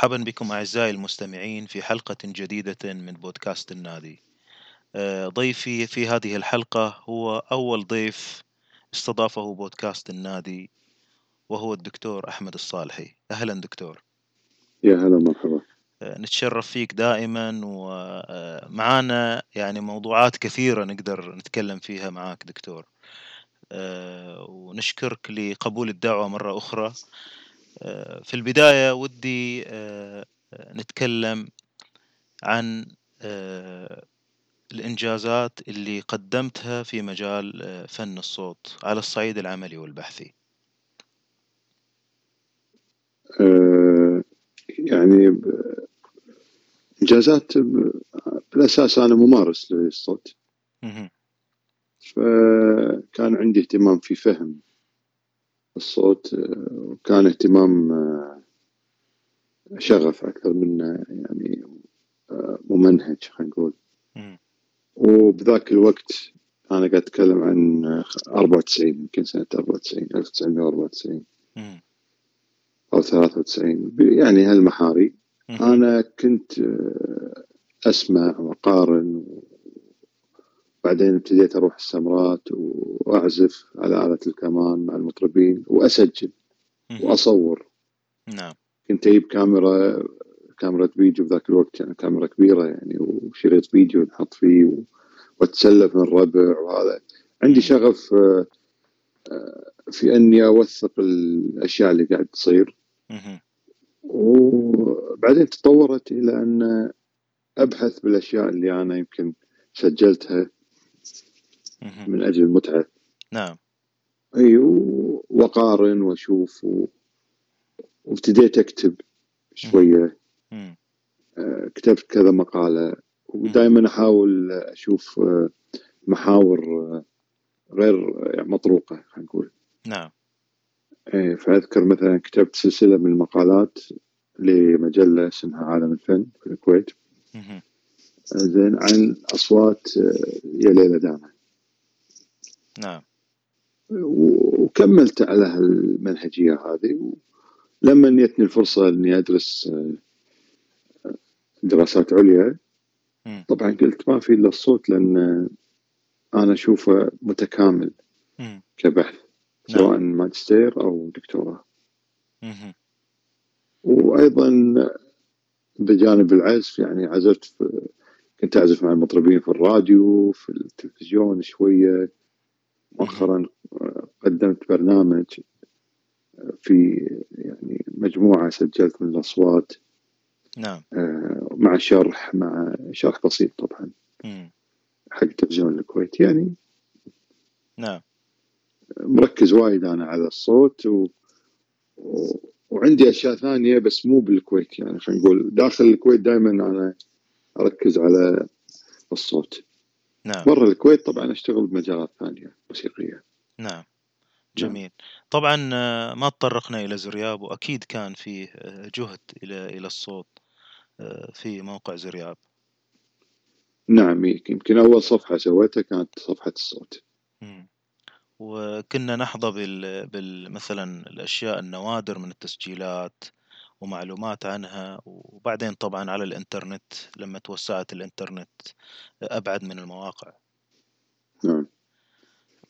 مرحبا بكم أعزائي المستمعين في حلقة جديدة من بودكاست النادي. آه، ضيفي في هذه الحلقة هو أول ضيف استضافه بودكاست النادي وهو الدكتور أحمد الصالحي. أهلا دكتور. يا هلا مرحبا آه، نتشرف فيك دائما ومعانا يعني موضوعات كثيرة نقدر نتكلم فيها معاك دكتور. آه، ونشكرك لقبول الدعوة مرة أخرى. آه، في البداية ودي آه، نتكلم عن الإنجازات اللي قدمتها في مجال فن الصوت على الصعيد العملي والبحثي. يعني إنجازات بالأساس أنا ممارس للصوت. فكان عندي اهتمام في فهم الصوت وكان اهتمام شغف أكثر من يعني ممنهج خلينا نقول. وبذاك الوقت أنا قاعد أتكلم عن 94 يمكن سنة 94 1994 أو 93 يعني هالمحاري. أنا كنت أسمع وأقارن بعدين ابتديت أروح السمرات وأعزف على آلة الكمان مع المطربين وأسجل وأصور. نعم. كنت أجيب كاميرا كاميرا فيديو بذاك الوقت يعني كاميرا كبيرة يعني وشريط فيديو نحط فيه وأتسلف من الربع وهذا. عندي شغف آه، آه، في أني أوثق الأشياء اللي قاعد تصير. وبعدين تطورت إلى أن أبحث بالأشياء اللي أنا يمكن سجلتها. من أجل المتعة. نعم. أي واقارن واشوف و... وابتديت أكتب شوية. آه كتبت كذا مقالة. ودائما أحاول أشوف آه محاور آه غير مطروقة خلينا نقول. نعم. إيه فأذكر مثلا كتبت سلسلة من المقالات لمجلة اسمها عالم الفن في الكويت. زين عن أصوات يا ليلى دانا نعم. وكملت على هالمنهجية هذه لما جتني الفرصة إني أدرس آه، دراسات عليا طبعا قلت ما في إلا الصوت لأن أنا أشوفه متكامل كبحث نعم. سواء ماجستير أو دكتوراه. وأيضا بجانب العزف يعني عزفت كنت أعزف مع المطربين في الراديو في التلفزيون شوية. مؤخرا قدمت برنامج في يعني مجموعة سجلت من الأصوات نعم. آه، مع شرح مع شرح بسيط طبعا حق تلفزيون الكويت يعني. نعم. مركز وايد أنا على الصوت و... و... وعندي أشياء ثانية بس مو بالكويت يعني خلينا نقول داخل الكويت دائما أنا أركز على الصوت. نعم. برا الكويت طبعا اشتغل بمجالات ثانية موسيقية. نعم. نعم. جميل. طبعا آه، ما تطرقنا إلى زرياب وأكيد كان فيه آه، جهد إلى إلى الصوت آه، في موقع زرياب. نعم يمكن أول صفحة سويتها كانت صفحة الصوت. وكنا نحظى بال... بال مثلا الأشياء النوادر من التسجيلات ومعلومات عنها وبعدين طبعا على الإنترنت لما توسعت الإنترنت أبعد من المواقع. نعم.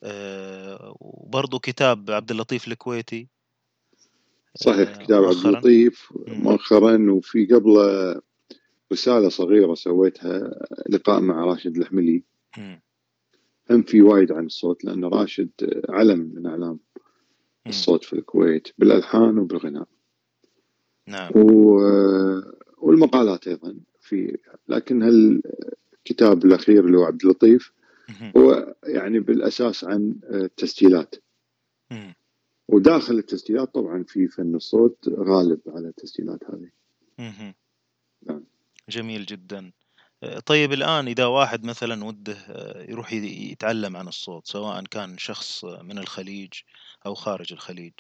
أه وبرضو كتاب عبد اللطيف الكويتي. صحيح أه كتاب عبد اللطيف مؤخرا وفي قبله رسالة صغيرة سويتها لقاء مع راشد الحملي. هم في وايد عن الصوت لأن راشد علم من أعلام الصوت في الكويت بالألحان وبالغناء. نعم. والمقالات أيضا في لكن هالكتاب الأخير اللي هو عبد اللطيف هو يعني بالأساس عن التسجيلات؟ وداخل التسجيلات طبعا في فن الصوت غالب على التسجيلات هذه. نعم. جميل جدا. طيب الآن إذا واحد مثلا وده يروح يتعلم عن الصوت سواء كان شخص من الخليج أو خارج الخليج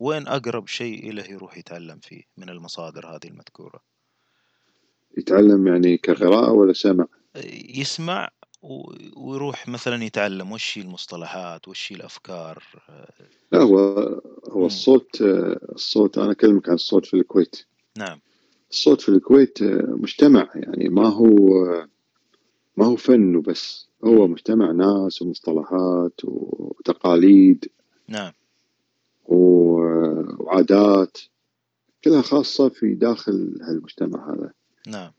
وين أقرب شيء له يروح يتعلم فيه من المصادر هذه المذكورة؟ يتعلم يعني كقراءة ولا سمع؟ يسمع ويروح مثلا يتعلم وش هي المصطلحات وش هي الأفكار؟ لا هو هو الصوت الصوت أنا أكلمك عن الصوت في الكويت. نعم. الصوت في الكويت مجتمع يعني ما هو ما هو فن وبس. هو مجتمع ناس ومصطلحات وتقاليد. نعم. وعادات كلها خاصة في داخل هالمجتمع هذا. نعم.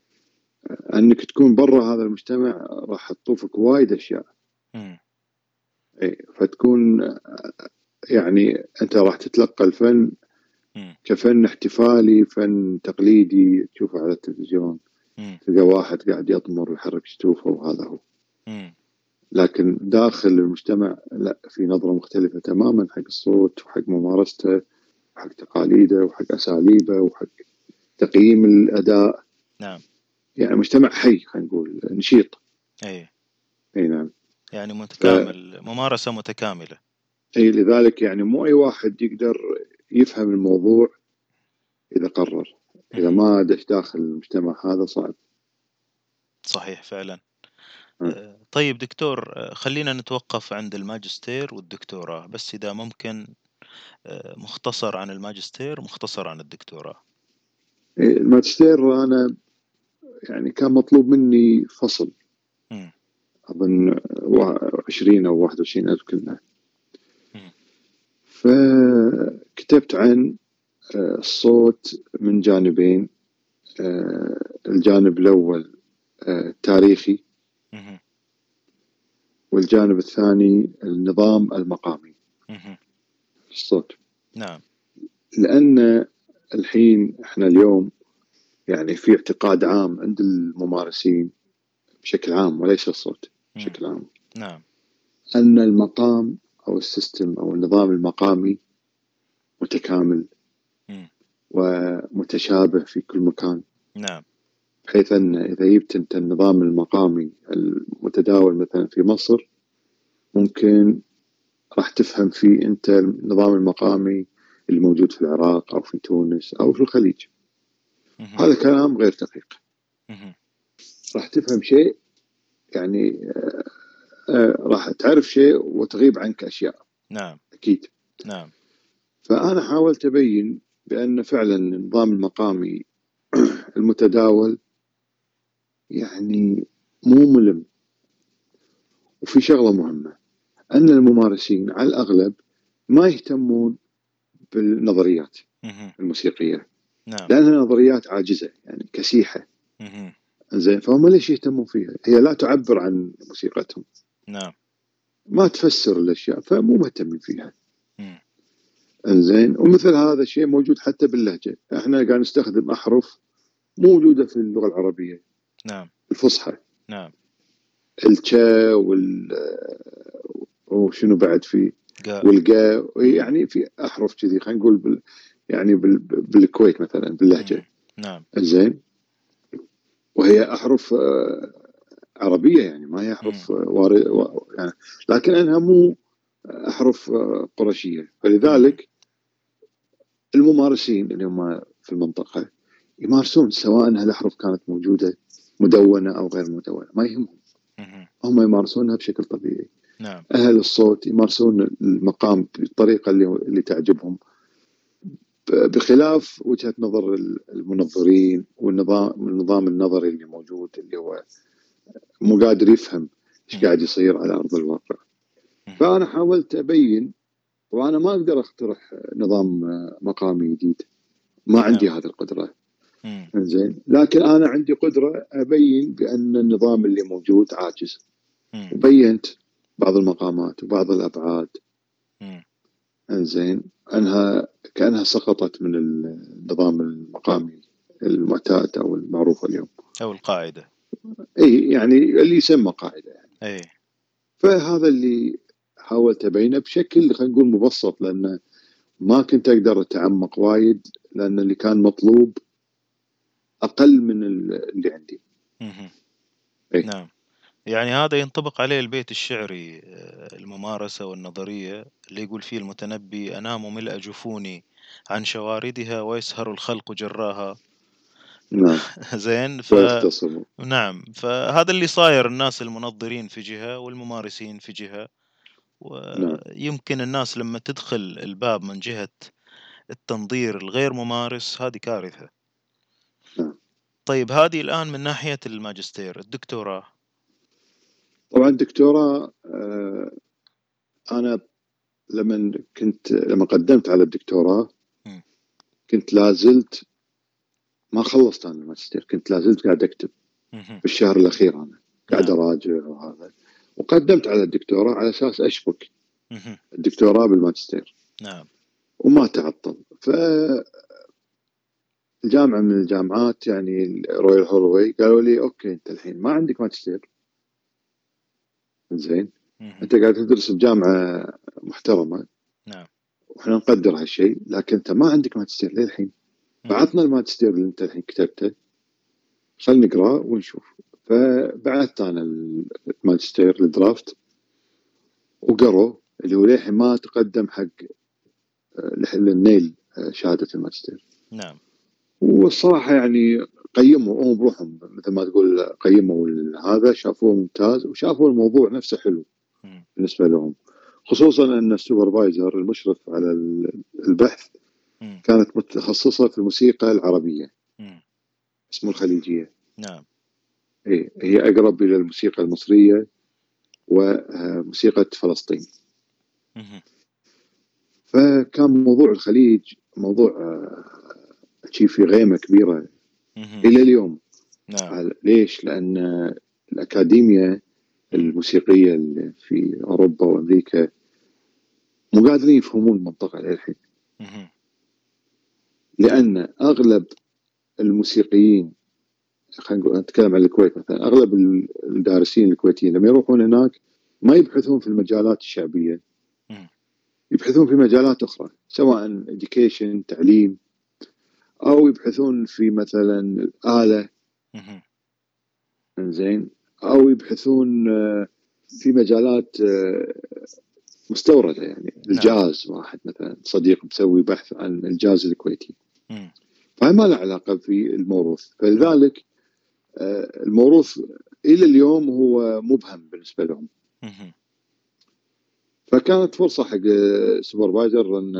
أنك تكون برا هذا المجتمع راح تطوفك وايد أشياء. إي فتكون يعني أنت راح تتلقى الفن كفن احتفالي فن تقليدي. تشوفه على التلفزيون. تلقى واحد قاعد يطمر ويحرك شتوفه وهذا هو. لكن داخل المجتمع لا في نظرة مختلفة تماما حق الصوت وحق ممارسته وحق تقاليده وحق أساليبه وحق تقييم الأداء. نعم. يعني مجتمع حي خلينا نقول نشيط. إي. إي نعم. يعني متكامل ف... ممارسة متكاملة. إي لذلك يعني مو أي واحد يقدر يفهم الموضوع إذا قرر. إذا ما دش داخل المجتمع هذا صعب. صحيح فعلا. أه. طيب دكتور خلينا نتوقف عند الماجستير والدكتوراه بس إذا ممكن مختصر عن الماجستير مختصر عن الدكتوراه. الماجستير أنا يعني كان مطلوب مني فصل. أظن 20 أو 21 ألف كلمه فكتبت عن آه، الصوت من جانبين آه، الجانب الأول آه، تاريخي والجانب الثاني النظام المقامي. الصوت نعم. لأن الحين إحنا اليوم يعني في اعتقاد عام عند الممارسين بشكل عام وليس الصوت بشكل عام. نعم. أن المقام أو السيستم أو النظام المقامي متكامل ومتشابه في كل مكان. نعم. بحيث أن إذا جبت أنت النظام المقامي المتداول مثلا في مصر ممكن راح تفهم فيه أنت النظام المقامي اللي موجود في العراق أو في تونس أو في الخليج. هذا كلام غير دقيق. راح تفهم شيء يعني آه، آه، راح تعرف شيء وتغيب عنك أشياء. نعم. أكيد. نعم. فأنا حاولت أبين بأن فعلا النظام المقامي المتداول يعني مو ملم. وفي شغلة مهمة أن الممارسين على الأغلب ما يهتمون بالنظريات الموسيقية. نعم. لانها نظريات عاجزة يعني كسيحة. زين فهم ليش يهتمون فيها؟ هي لا تعبر عن موسيقتهم. نعم. ما تفسر الأشياء فمو مهتمين فيها. إنزين ومثل هذا الشيء موجود حتى باللهجة. إحنا قاعد نستخدم أحرف موجودة في اللغة العربية. نعم. الفصحى. نعم. الشا وال وشنو بعد في؟ والقا يعني في احرف كذي خلينا نقول بال... يعني بال... بالكويت مثلا باللهجة. نعم. زين. وهي احرف آه، عربية يعني ما هي احرف وارد يعني لكن أنها مو احرف آه، قرشية. فلذلك الممارسين اللي هم في المنطقة يمارسون سواء الاحرف كانت موجودة مدونة أو غير مدونة ما يهمهم. هم يمارسونها بشكل طبيعي. نعم. أهل الصوت يمارسون المقام بالطريقة اللي اللي تعجبهم. بخلاف وجهة نظر المنظرين والنظام النظام النظري اللي موجود اللي هو مو قادر يفهم إيش قاعد يصير على أرض الواقع. فأنا حاولت أبين وأنا ما أقدر أقترح نظام مقامي جديد. ما نعم. عندي هذه القدرة. زين. لكن أنا عندي قدرة أبين بأن النظام اللي موجود عاجز. وبينت بعض المقامات وبعض الأبعاد. زين. أنها كأنها سقطت من النظام المقامي المعتاد أو المعروف اليوم. أو القاعدة. إي يعني اللي يسمى قاعدة يعني. إي. فهذا اللي حاولت أبينه بشكل خلينا نقول مبسط لأنه ما كنت أقدر أتعمق وايد لأن اللي كان مطلوب أقل من اللي عندي. إيه؟ نعم. يعني هذا ينطبق عليه البيت الشعري آه، الممارسة والنظرية اللي يقول فيه المتنبي أنام ملء جفوني عن شواردها ويسهر الخلق جراها نعم زين ف... نعم فهذا اللي صاير الناس المنظرين في جهة والممارسين في جهة نعم. ويمكن الناس لما تدخل الباب من جهة التنظير الغير ممارس هذه كارثة نعم. طيب هذه الآن من ناحية الماجستير الدكتوراه. طبعا الدكتوراه آه، أنا لما كنت لما قدمت على الدكتوراه كنت لازلت ما خلصت أنا الماجستير كنت لازلت قاعد أكتب في الشهر الأخير أنا قاعد نعم. أراجع وهذا. وقدمت على الدكتوراه على أساس أشبك الدكتوراه بالماجستير. نعم. وما تعطل. ف الجامعة من الجامعات يعني Royal Holloway قالوا لي okay أنت الحين ما عندك ماجستير. زين. أنت قاعد تدرس بجامعه محترمة. نعم. وإحنا نقدر هالشيء لكن أنت ما عندك ماجستير للحين. بعثنا الماجستير اللي أنت الحين كتبته. خلينا نقراه ونشوف. فبعثت أنا الماجستير الدرافت وقروا اللي هو للحين ما تقدم حق للنيل شهادة الماجستير. نعم. والصراحة يعني قيموا هم بروحهم مثل ما تقول قيموا هذا شافوه ممتاز وشافوا الموضوع نفسه حلو بالنسبة لهم. خصوصا أن السوبرفايزر المشرف على البحث كانت متخصصة في الموسيقى العربية. اسمه الخليجية. نعم. اي هي أقرب إلى الموسيقى المصرية وموسيقى فلسطين. فكان موضوع الخليج موضوع شيء في غيمة كبيرة إلى اليوم. نعم. ليش؟ لأن الاكاديميا الموسيقية اللي في أوروبا وأمريكا مو قادرين يفهمون المنطقة للحين لأن أغلب الموسيقيين خلينا نقول نتكلم عن الكويت مثلا أغلب الدارسين الكويتيين لما يروحون هناك ما يبحثون في المجالات الشعبية. يبحثون في مجالات أخرى سواء education تعليم. أو يبحثون في مثلا الاله زين أو يبحثون آه، في مجالات آه، مستوردة يعني. نعم. الجاز واحد مثلا. صديق مسوي بحث عن الجاز الكويتي. فهي ما له علاقة في الموروث. فلذلك آه، الموروث إلى اليوم هو مبهم بالنسبة لهم. فكانت فرصة حق السوبرفايزر ان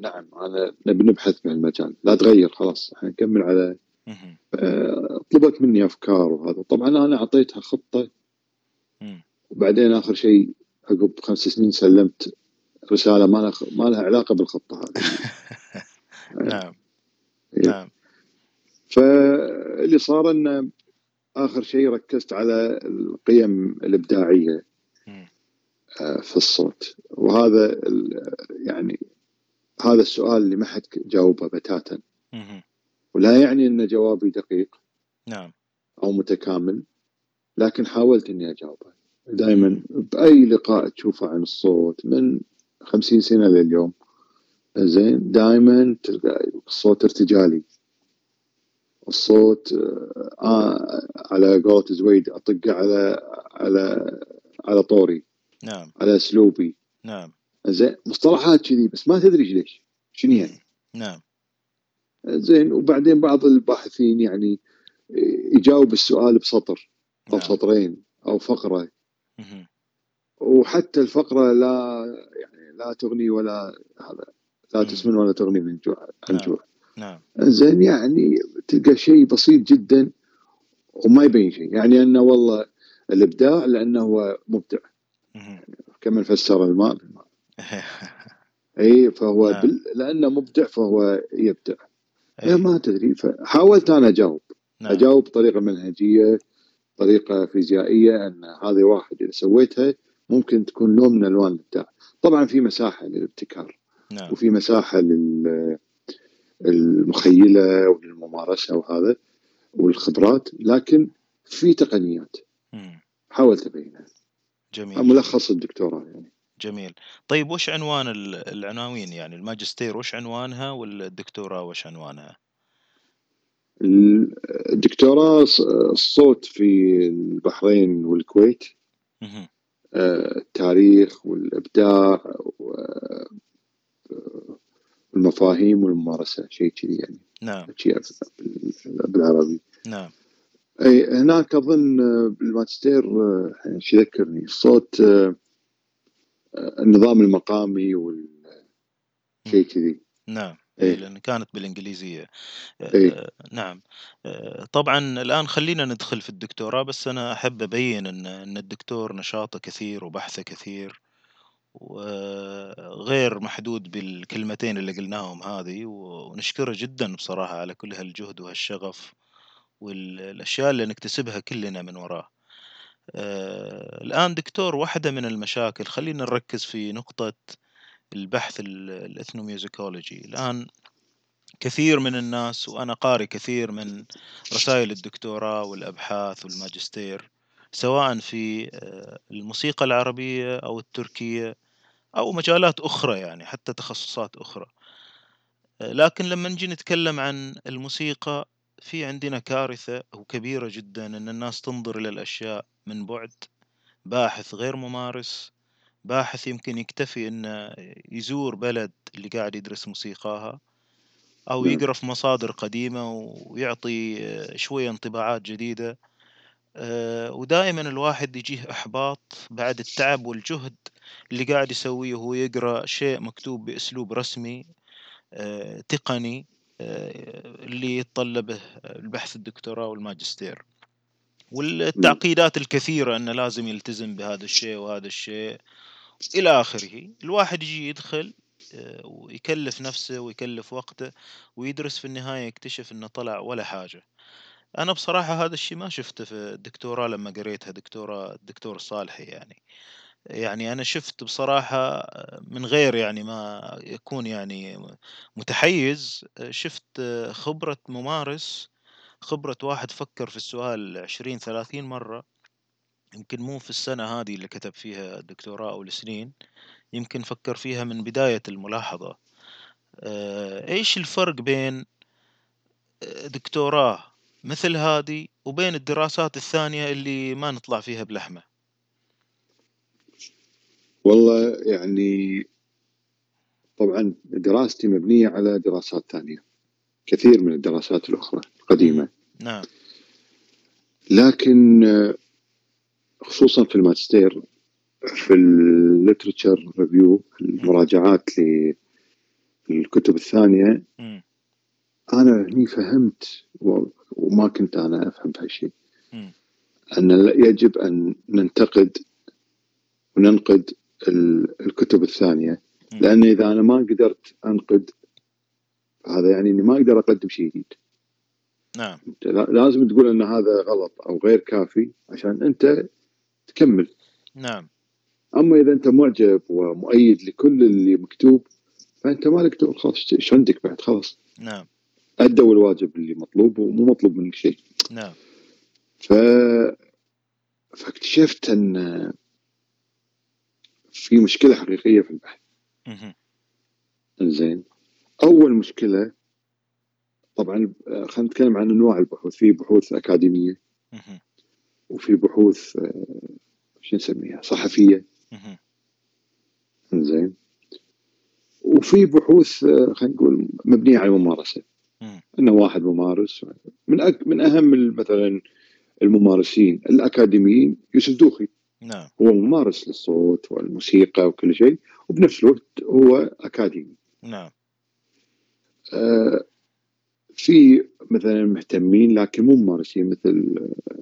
نعم أنا نبي نبحث بهالمجال لا تغير خلاص. إحنا نكمل على آه، طلبت مني أفكار وهذا. طبعا أنا أعطيتها خطة. وبعدين آخر شيء عقب خمس سنين سلمت رسالة ما لها ما لها علاقة بالخطة هذه. نعم. إيه. نعم. فاللي صار انه آخر شيء ركزت على القيم الإبداعية. في الصوت. وهذا يعني هذا السؤال اللي ما حد جاوبه بتاتا. ولا يعني إن جوابي دقيق نعم. أو متكامل لكن حاولت إني أجاوبه. دائما بأي لقاء تشوفه عن الصوت من خمسين سنة لليوم زين دائما تلقى الصوت ارتجالي. الصوت آه على قولة زويد أطقه على على على طوري. نعم. على اسلوبي نعم. زين مصطلحات كذي بس ما تدري ليش شنو يعني نعم. زين وبعدين بعض الباحثين يعني يجاوب السؤال بسطر أو نعم. سطرين أو فقرة. وحتى الفقرة لا يعني لا تغني ولا هذا لا تسمن ولا تغني من جوع عن نعم. جوع. نعم. زين يعني تلقى شيء بسيط جدا وما يبين شيء. يعني أنه والله الإبداع لأنه هو مبدع. كما فسر الماء بالماء إي فهو نعم. بال... لأنه مبدع فهو يبدع. أي. ما تدري فحاولت أنا أجاوب. نعم. أجاوب بطريقه منهجية طريقة فيزيائية أن هذه واحد إذا سويتها ممكن تكون نوع من ألوان الإبداع. طبعا في مساحة للابتكار. نعم. وفي مساحة للمخيلة وللممارسة وهذا والخبرات لكن في تقنيات. حاولت أبينها. جميل. ملخص الدكتوراه يعني. جميل. طيب وش عنوان العناوين يعني؟ الماجستير وش عنوانها والدكتوراه وش عنوانها؟ الدكتوراه الصوت في البحرين والكويت. آه، التاريخ والإبداع والمفاهيم والممارسة شيء كذي يعني. نعم. شيء بالعربي. نعم. أي هناك أظن بالماجستير إيش يذكرني الصوت النظام المقامي والشيء كذي. نعم. إيه. لأن كانت بالإنجليزية. إيه. نعم. طبعا الآن خلينا ندخل في الدكتوراه بس أنا أحب أبين أن أن الدكتور نشاطه كثير وبحثه كثير وغير محدود بالكلمتين اللي قلناهم هذه ونشكره جدا بصراحة على كل هالجهد وهالشغف. والأشياء اللي نكتسبها كلنا من وراه. الآن دكتور واحدة من المشاكل خلينا نركز في نقطة البحث الإثنوميوزيكولوجي. الآن كثير من الناس وأنا قاري كثير من رسائل الدكتوراه والأبحاث والماجستير سواء في آه، الموسيقى العربية أو التركية أو مجالات أخرى يعني حتى تخصصات أخرى. آه، لكن لما نجي نتكلم عن الموسيقى في عندنا كارثة وكبيرة جدا أن الناس تنظر إلى الأشياء من بعد. باحث غير ممارس باحث يمكن يكتفي إنه يزور بلد اللي قاعد يدرس موسيقاها أو نعم. يقرأ في مصادر قديمة ويعطي شوية انطباعات جديدة. آه، ودائما الواحد يجيه إحباط بعد التعب والجهد اللي قاعد يسويه وهو يقرأ شيء مكتوب بأسلوب رسمي آه، تقني. آه، اللي يتطلبه البحث الدكتوراه والماجستير. والتعقيدات الكثيرة أنه لازم يلتزم بهذا الشيء وهذا الشيء إلى آخره. الواحد يجي يدخل آه، ويكلف نفسه ويكلف وقته ويدرس في النهاية يكتشف إنه طلع ولا حاجة. أنا بصراحة هذا الشيء ما شفته في الدكتوراه لما قريتها دكتورة الدكتور صالحي يعني. يعني أنا شفت بصراحة من غير يعني ما يكون يعني متحيز شفت خبرة ممارس خبرة واحد فكر في السؤال عشرين ثلاثين مرة. يمكن مو في السنة هذه اللي كتب فيها الدكتوراه أو السنين يمكن فكر فيها من بداية الملاحظة. آه، إيش الفرق بين آه، دكتوراه مثل هذه وبين الدراسات الثانية اللي ما نطلع فيها بلحمة؟ والله يعني طبعا دراستي مبنية على دراسات ثانية كثير من الدراسات الأخرى القديمة. نعم. لكن خصوصا في الماجستير في ال literature review المراجعات للكتب الثانية أنا هني فهمت وما كنت أنا أفهم هالشيء أن يجب أن ننتقد وننقد الكتب الثانية. لأن إذا أنا ما قدرت أنقد هذا يعني إني ما أقدر أقدم شيء جديد. نعم. لازم تقول إن هذا غلط أو غير كافي عشان أنت تكمل. نعم. أما إذا أنت معجب ومؤيد لكل اللي مكتوب فأنت مالك دور خلاص إيش عندك بعد؟ خلاص. نعم. أدوا الواجب اللي مطلوب ومو مطلوب منك شيء. نعم. ف فاكتشفت أن في مشكلة حقيقية في البحث. زين. أول مشكلة طبعا خلينا نتكلم عن انواع البحوث. في بحوث أكاديمية. وفي بحوث آه، شو نسميها؟ صحفية. زين. وفي بحوث آه، خلينا نقول مبنية على الممارسة. إنه واحد ممارس. من أك من أهم مثلا الممارسين الأكاديميين يوسف دوخي نعم. هو ممارس للصوت والموسيقى وكل شيء وبنفس الوقت هو أكاديمي. نعم. آه، في مثلا مهتمين لكن مو ممارسين مثل آه،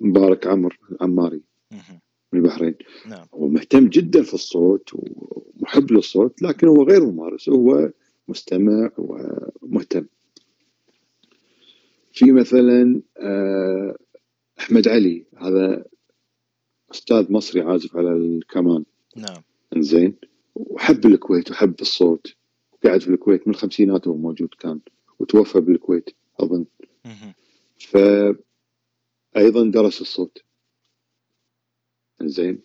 مبارك عمر العماري من البحرين. نعم. هو مهتم جدا في الصوت ومحب للصوت لكن هو غير ممارس هو مستمع ومهتم. في مثلا آه، أحمد علي هذا أستاذ مصري عازف على الكمان. نعم. زين وحب الكويت وحب الصوت. قاعد في الكويت من الخمسينات وهو موجود كان. وتوفى بالكويت أظن. ف أيضا درس الصوت. زين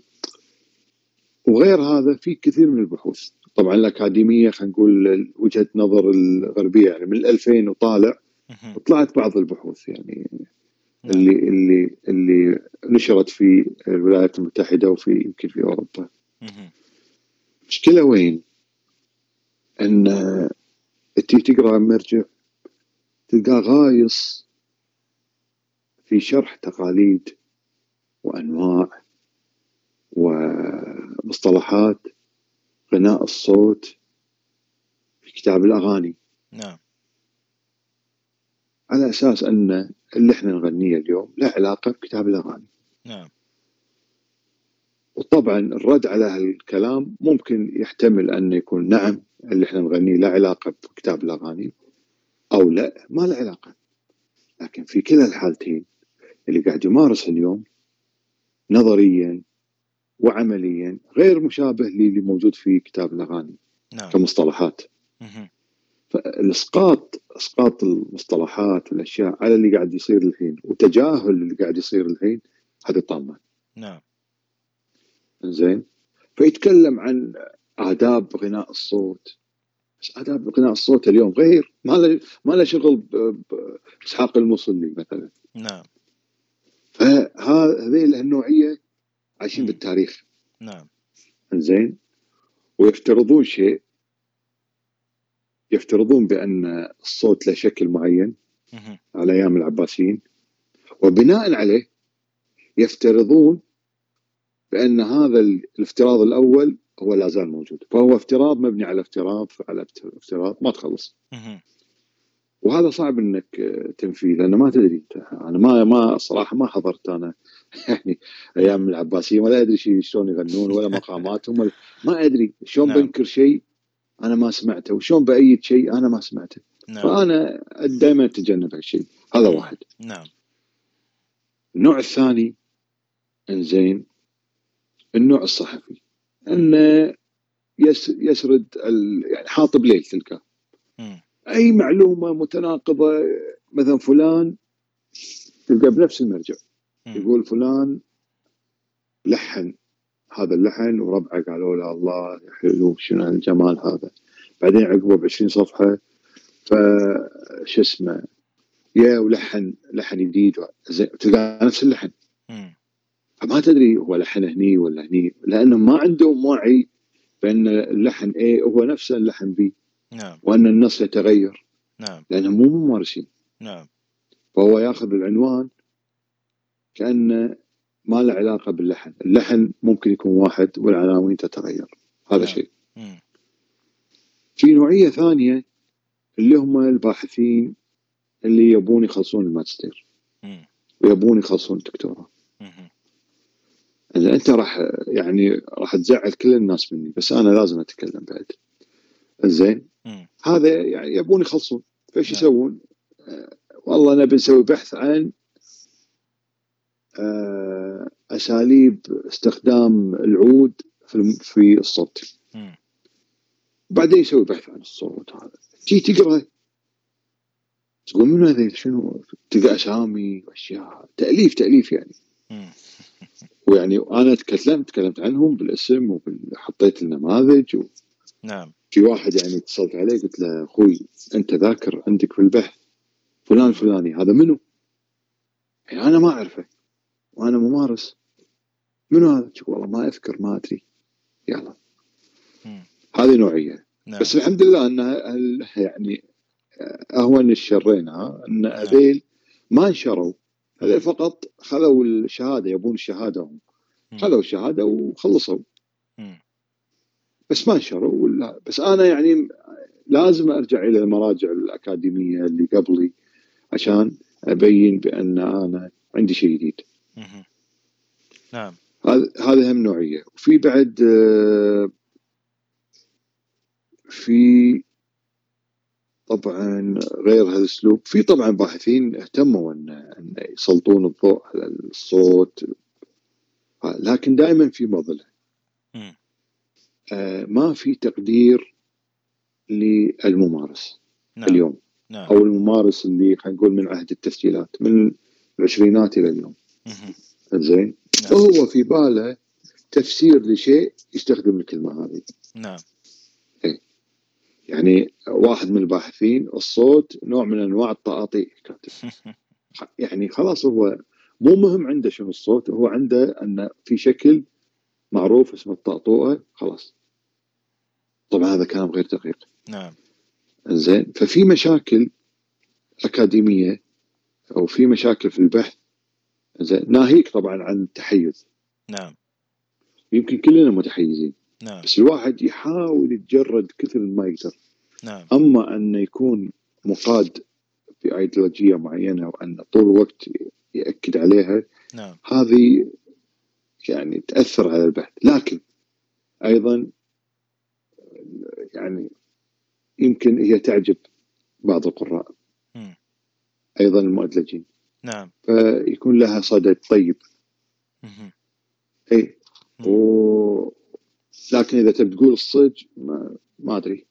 وغير هذا في كثير من البحوث. طبعا الأكاديمية خلينا نقول وجهة نظر الغربية يعني من 2000 وطالع وطلعت بعض البحوث يعني. اللي اللي اللي نشرت في الولايات المتحدة وفي يمكن في أوروبا. المشكلة وين؟ أن تي تقرأ مرجع تلقاه غايص في شرح تقاليد وأنواع ومصطلحات غناء الصوت في كتاب الأغاني. نعم. على أساس أن اللي إحنا نغنيه اليوم له علاقة بكتاب الأغاني. نعم. وطبعا الرد على هالكلام ممكن يحتمل أن يكون نعم اللي إحنا نغنيه له علاقة بكتاب الأغاني أو لا ما له علاقة. لكن في كلا الحالتين اللي قاعد يمارس اليوم نظريا وعمليا غير مشابه للي موجود في كتاب الأغاني نعم. كمصطلحات. فالإسقاط إسقاط المصطلحات والأشياء على اللي قاعد يصير الحين وتجاهل اللي قاعد يصير الحين هذه طامة. نعم. زين فيتكلم عن آداب غناء الصوت. بس آداب غناء الصوت اليوم غير ما له ما له شغل بإسحاق المصلي مثلا. نعم. فهذه النوعية عايشين بالتاريخ. نعم. زين ويفترضون شيء. يفترضون بأن الصوت له شكل معين على أيام العباسيين. وبناء عليه يفترضون بأن هذا الافتراض الأول هو لا زال موجود. فهو افتراض مبني على افتراض على افتراض ما تخلص. وهذا صعب إنك تنفيه لأنه ما تدري. أنا ما ما صراحة ما حضرت أنا يعني أيام العباسيين ولا أدري شلون يغنون ولا مقاماتهم ما أدري. شلون نعم. بنكر شيء أنا ما سمعته. وشلون بايد شيء أنا ما سمعته. نعم. فأنا دائما أتجنب هالشيء هذا واحد. نعم. النوع الثاني إنزين النوع الصحفي. انه يسرد يعني حاطب ليل تلقاه أي معلومة متناقضة مثلا فلان تلقى بنفس المرجع. يقول فلان لحن. هذا اللحن وربعه قالوا له الله حلو شنو الجمال هذا. بعدين عقبه ب 20 صفحه فش اسمه يا ولحن لحن جديد تلقى نفس اللحن. فما تدري هو لحن هني ولا هني لأنه ما عندهم وعي بأن اللحن A هو نفس اللحن B. نعم. وأن النص يتغير. نعم. لانهم مو ممارسين. نعم. فهو ياخذ العنوان كأنه ما له علاقة باللحن، اللحن ممكن يكون واحد والعناوين تتغير هذا نعم. شيء. في نوعية ثانية اللي هم الباحثين اللي يبون يخلصون الماجستير ويبون يخلصون الدكتوراه. أنت راح يعني راح تزعل كل الناس مني بس أنا لازم أتكلم بعد زين هذا يعني يبون يخلصون فإيش نعم. يسوون؟ آه والله نبي نسوي بحث عن أساليب استخدام العود في في الصوت. بعدين يسوي بحث عن الصوت هذا. تجي تقرأ. تقول من هذا؟ شنو؟ تلقى أسامي وأشياء. تأليف تأليف يعني. ويعني أنا تكلمت تكلمت عنهم بالاسم وحطيت النماذج و... نعم. في واحد يعني اتصلت عليه قلت له أخوي أنت ذاكر عندك في البحث فلان فلاني. هذا منو؟ يعني أنا ما أعرفه. وأنا ممارس. منو هذا؟ والله ما أذكر ما أدري. يلا. هذه نوعية. نعم. بس الحمد لله إنها يعني اهون الشرين إن. هذيل ما انشروا. هذول فقط خذوا الشهادة يبون الشهاده هم خذوا الشهادة وخلصوا. بس ما نشروا ولا بس أنا يعني لازم أرجع إلى المراجع الأكاديمية اللي قبلي عشان أبين بأن أنا عندي شيء جديد. نعم. هذا هم نوعية. وفي بعد آه، في طبعا غير هذا الأسلوب. في طبعا باحثين اهتموا ان أن يسلطون الضوء على الصوت. لكن دائما في مظله آه ما في تقدير للممارس نعم. اليوم. نعم. أو الممارس اللي خلينا نقول من عهد التسجيلات من العشرينات إلى اليوم. زين؟ نعم. وهو في باله تفسير لشيء يستخدم الكلمة هذه. نعم. يعني واحد من الباحثين الصوت نوع من أنواع التعاطي. كاتب يعني خلاص هو مو مهم عنده شنو الصوت هو عنده أن في شكل معروف اسمه الطاطوئه خلاص. طبعا هذا كلام غير دقيق. نعم. زين ففي مشاكل أكاديمية أو في مشاكل في البحث زين. ناهيك طبعا عن التحيز. نعم. يمكن كلنا متحيزين. نعم. بس الواحد يحاول يتجرد كثر ما يقدر. نعم. أما انه يكون مقاد بايديولوجيه معينة وأن طول الوقت يأكد عليها نعم. هذه يعني تأثر على البحث. لكن أيضا يعني يمكن هي تعجب بعض القراء. م. أيضا المؤدلجين نعم. فيكون لها صدى طيب. اي و... لكن إذا تبي تقول الصج ما, ما أدري.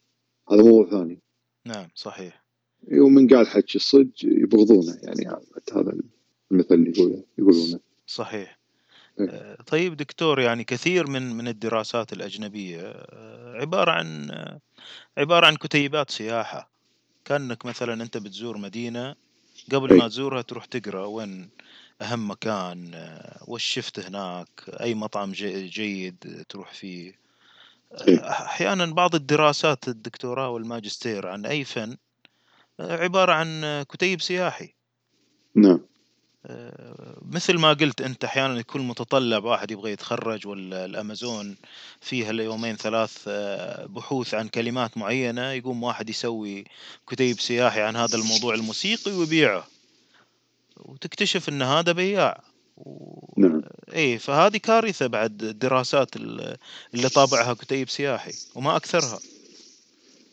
هذا موضوع ثاني. نعم صحيح. ومن قال حكي الصج يبغضونه يعني هذا المثل اللي يقوله يقولونه. صحيح. إيه. آه، طيب دكتور يعني كثير من من الدراسات الأجنبية آه، عبارة عن عبارة عن كتيبات سياحة. كأنك مثلا أنت بتزور مدينة قبل ما تزورها تروح تقرأ وين أهم مكان آه، وش شفت هناك أي مطعم جيد تروح فيه. أحيانا بعض الدراسات الدكتوراه والماجستير عن أي فن عبارة عن كتيب سياحي. نعم. مثل ما قلت أنت أحيانا يكون متطلب واحد يبغى يتخرج ولا الامازون فيها اليومين ثلاث آه، بحوث عن كلمات معينة يقوم واحد يسوي كتيب سياحي عن هذا الموضوع الموسيقي ويبيعه. وتكتشف إن هذا بياع. و... نعم. اي فهذه كارثة بعد الدراسات اللي طابعها كتيب سياحي وما أكثرها.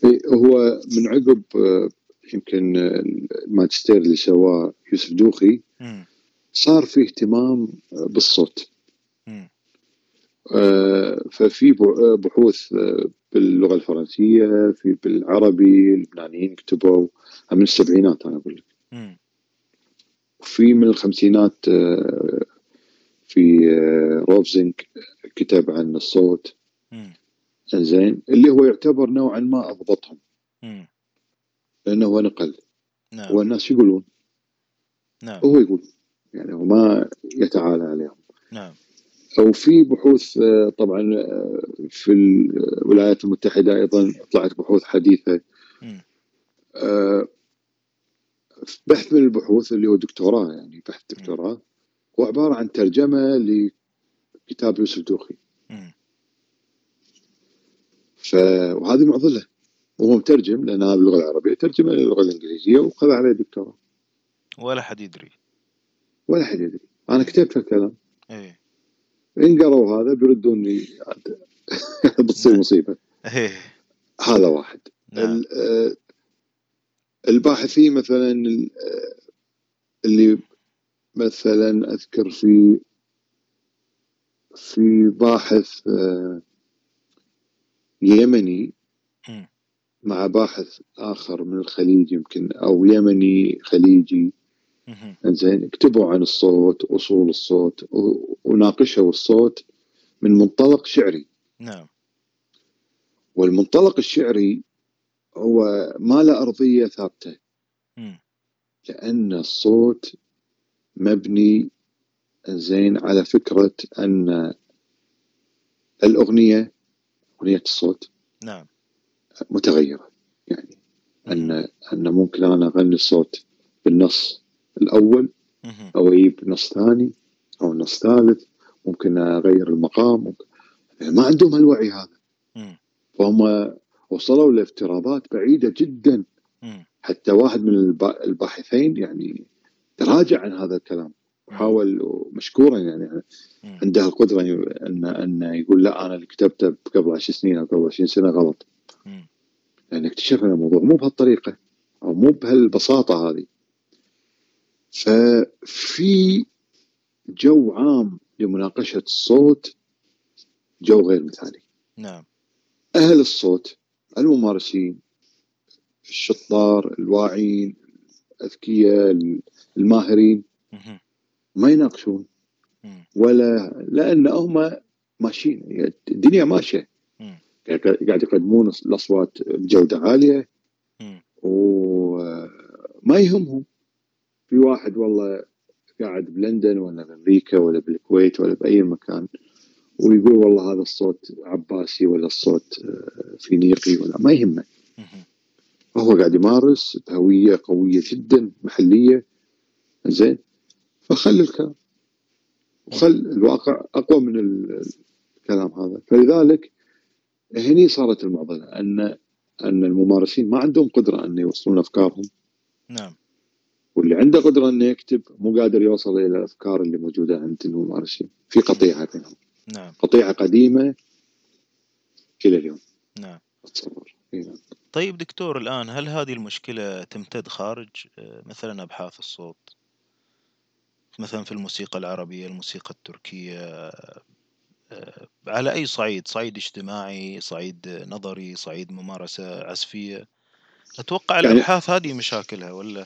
إيه هو من عقب آه، يمكن الماجستير اللي سواه يوسف دوخي صار في اهتمام بالصوت. آه، ففي بحوث آه، باللغة الفرنسية في بالعربي اللبنانيين كتبوا من السبعينات أنا أقول لك. في من الخمسينات آه، في روفزنج كتب عن الصوت. زين. اللي هو يعتبر نوعا ما أضبطهم. لأنه هو نقل. نعم. والناس يقولون؟ نعم. هو يقول يعني هو ما يتعالى عليهم. نعم. أو في بحوث آه، طبعا آه، في الولايات المتحدة أيضا طلعت بحوث حديثة. آه، بحث من البحوث اللي هو دكتوراه يعني بحث دكتوراه هو عبارة عن ترجمة لكتاب يوسف دوخي. ف وهذه معضلة. وهو مترجم لانها باللغة العربية ترجمة للغة الإنجليزية وخذ عليه دكتوراه. ولا حد يدري. ولا حد يدري. أنا كتبت الكلام. إيه. إن قروا هذا بيردوني بتصير نعم. مصيبة. إيه. هذا واحد. نعم. آه، الباحثين مثلا آه، اللي مثلا أذكر في في باحث آه، يمني مع باحث آخر من الخليج يمكن أو يمني خليجي زين اكتبوا عن الصوت أصول الصوت وناقشوا الصوت من منطلق شعري. نعم. والمنطلق الشعري هو ما له أرضية ثابتة. لأن الصوت مبني زين على فكرة أن الأغنية أغنية الصوت نعم. متغيرة. يعني ان أن ممكن أنا أغني الصوت بالنص. الأول أو أجيب نص ثاني أو نص ثالث ممكن أغير المقام ممكن يعني ما عندهم هالوعي هذا. فهم وصلوا لافتراضات بعيدة جدا. حتى واحد من الباحثين يعني تراجع عن هذا الكلام. وحاول مشكورا يعني. عنده القدرة ان ان يقول لا أنا اللي كتبته قبل 10 سنين أو قبل 20 سنة غلط. لأن يعني اكتشفنا الموضوع مو بهالطريقة أو مو بهالبساطة هذه. ففي جو عام لمناقشة الصوت جو غير مثالي. نعم. أهل الصوت الممارسين الشطار الواعين الأذكياء الماهرين ما يناقشون. ولا لأن هم ماشيين الدنيا ماشية. قاعد يقدمون الأصوات بجودة عالية. وما يهمهم. في واحد والله قاعد بلندن ولا بأمريكا ولا بالكويت ولا بأي مكان ويقول والله هذا الصوت عباسي ولا الصوت آه، فينيقي ولا ما يهمه. هو قاعد يمارس بهويه قوية جدا محلية. زين؟ فخل الكلام. وخل الواقع أقوى من الكلام هذا. فلذلك هني صارت المعضلة ان أن الممارسين ما عندهم قدرة أن يوصلون أفكارهم. نعم. واللي عنده قدرة إنه يكتب مو قادر يوصل إلى الأفكار اللي موجودة عند الممارسين في قطيعة بينهم. نعم. قطيعة قديمة إلى اليوم. نعم. أتصور. نعم. طيب دكتور الآن هل هذه المشكلة تمتد خارج آه، مثلا أبحاث الصوت؟ مثلا في الموسيقى العربية الموسيقى التركية آه، على أي صعيد؟ صعيد اجتماعي صعيد نظري صعيد ممارسة عزفية. أتوقع يعني الأبحاث هذه مشاكلها ولا؟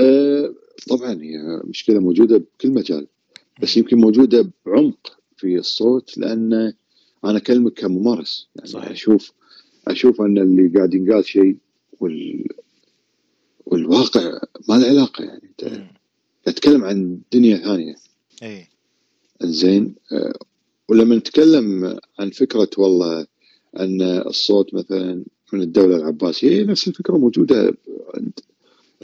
أه طبعا هي مشكلة موجودة بكل مجال بس يمكن موجودة بعمق في الصوت لأن أنا أكلمك كممارس. يعني صحيح. أشوف أشوف أن اللي قاعد ينقال شيء وال والواقع ما له علاقة يعني أنت تتكلم عن دنيا ثانية. أي زين آه، ولما نتكلم عن فكرة والله أن الصوت مثلا من الدولة العباسية هي نفس الفكرة موجودة عند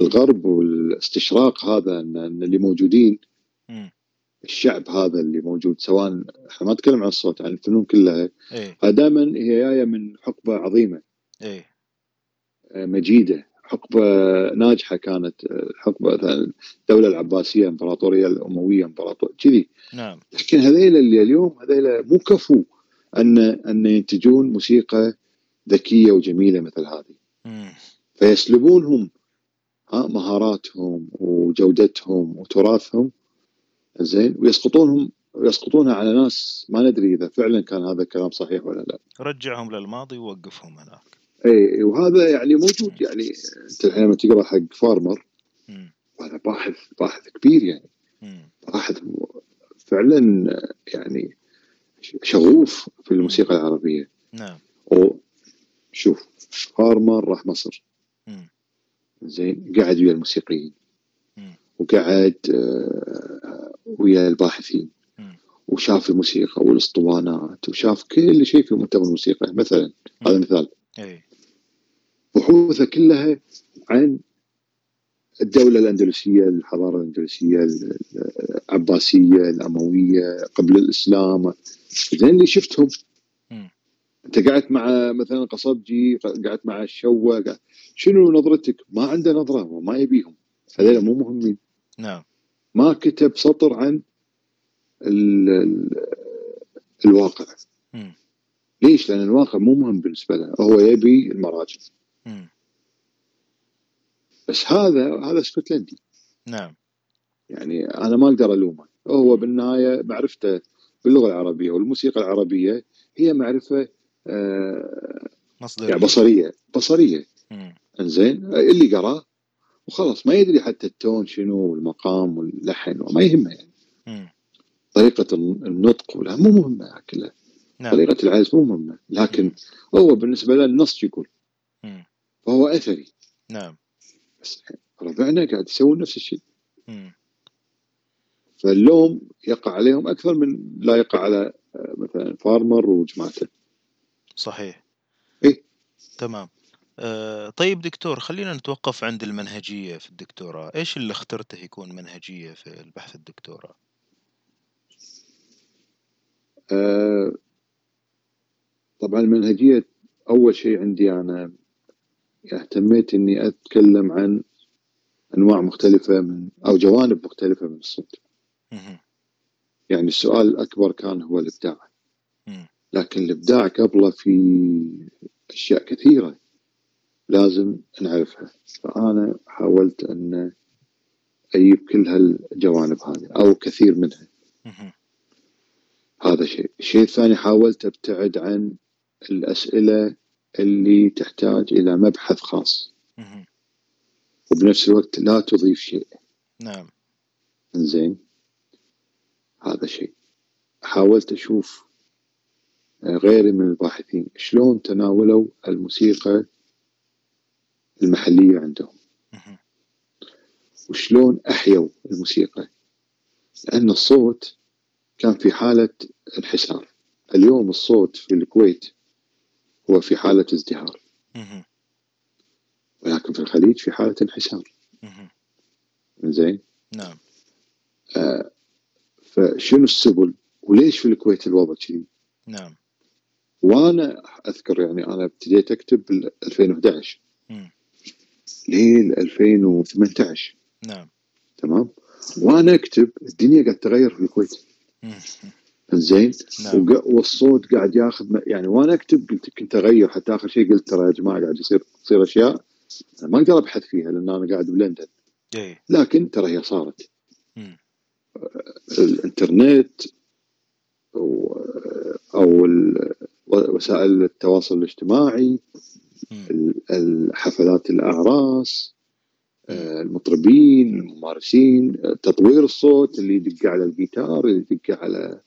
الغرب والاستشراق هذا أن اللي موجودين الشعب هذا اللي موجود سواء إحنا ما نتكلم عن الصوت عن الفنون كلها إيه؟ دائما هي جاية من حقبة عظيمة. إيه؟ مجيدة حقبة ناجحة كانت حقبة الدولة العباسية الامبراطوريه الأموية امبراطور كذي. نعم. لكن هذيل اللي اليوم هذيل مو كفو ان أن ينتجون موسيقى ذكية وجميلة مثل هذه. فيسلبونهم مهاراتهم وجودتهم وتراثهم زين؟ ويسقطونهم ويسقطونها على ناس ما ندري إذا فعلا كان هذا الكلام صحيح ولا لا. رجعهم للماضي ووقفهم هناك. اي وهذا يعني موجود يعني أنت الحين لما تقرأ حق فارمر هذا باحث باحث كبير يعني. باحث فعلا يعني شغوف في الموسيقى العربية. نعم. شوف فارمر راح مصر. زين قعد ويا الموسيقيين. وقعد آه، ويا الباحثين. وشاف الموسيقى والاسطوانات وشاف كل شيء في مؤتمر الموسيقى. مثلا هذا مثال. أي. بحوثه كلها عن الدولة الأندلسية الحضارة الأندلسية العباسية الأموية قبل الإسلام. زين اللي شفتهم أنت قعدت مع مثلا قصبجي قعدت مع الشوة شنو نظرتك؟ ما عنده نظرة وما يبيهم. هذول مو مهمين. نعم. ما كتب سطر عن ال ال الواقع. م. ليش؟ لأن الواقع مو مهم بالنسبة له. هو يبي المراجع. بس هذا هذا اسكتلندي نعم. يعني أنا ما أقدر ألومه. هو بالنهاية معرفته باللغة العربية والموسيقى العربية هي معرفة آه مصدرية. يعني بصرية بصرية إنزين اللي قراه وخلاص ما يدري حتى التون شنو والمقام واللحن وما يهمه يعني. طريقة النطق ولا مو مهمة كلها نعم. طريقة العزف مو مهمة لكن م. هو بالنسبة له النص يقول. فهو أثري نعم بس ربعنا قاعد يسوون نفس الشيء فاللوم يقع عليهم أكثر من لا يقع على آه، مثلا فارمر وجماعته صحيح. إيه. تمام. أه طيب دكتور خلينا نتوقف عند المنهجية في الدكتوراه. إيش اللي اخترته يكون منهجية في البحث الدكتوراه؟ أه طبعا المنهجية أول شيء عندي أنا اهتميت إني أتكلم عن أنواع مختلفة من أو جوانب مختلفة من الصوت. يعني السؤال الأكبر كان هو الإبداع. لكن الإبداع قبله في أشياء كثيرة لازم نعرفها. فأنا حاولت أن أجيب كل هالجوانب هذه أو كثير منها. هذا شيء، الشيء الثاني حاولت أبتعد عن الأسئلة اللي تحتاج إلى مبحث خاص. وبنفس الوقت لا تضيف شيء. نعم. زين هذا شيء. حاولت أشوف غيري من الباحثين. شلون تناولوا الموسيقى المحلية عندهم؟ وشلون أحيوا الموسيقى؟ لأن الصوت كان في حالة انحسار. اليوم الصوت في الكويت هو في حالة ازدهار. ولكن في الخليج في حالة انحسار. زين؟ نعم. آه فشنو السبل؟ وليش في الكويت الوضع كذي نعم. وأنا اذكر يعني أنا ابتديت اكتب بال 2011 لين 2018 نعم. تمام؟ وأنا اكتب الدنيا قاعد تغير في الكويت. زين نعم. والصوت قاعد ياخذ يعني وأنا اكتب قلت كنت اغير حتى آخر شيء قلت ترى يا جماعة قاعد يصير تصير أشياء ما أقدر أبحث فيها لأن أنا قاعد بلندن. إيه. لكن ترى هي صارت. الانترنت أو وسائل التواصل الاجتماعي الحفلات الأعراس آه، المطربين الممارسين تطوير الصوت اللي يدق على الجيتار اللي يدق على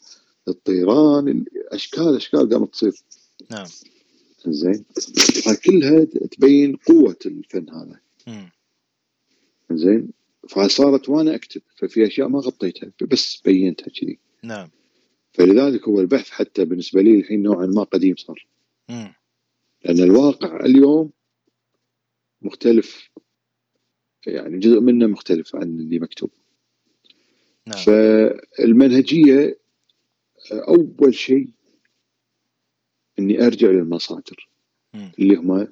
الطيران اشكال أشكال قامت تصير. نعم. زين. كلها تبين قوة الفن هذا. زين. فصارت وأنا أكتب ففي أشياء ما غطيتها بس بينتها كذي. نعم. فلذلك هو البحث حتى بالنسبة لي الحين نوعا ما قديم صار. لأن الواقع اليوم مختلف يعني جزء منه مختلف عن اللي مكتوب. نعم. فالمنهجية أول شيء إني أرجع للمصادر. مم. اللي هم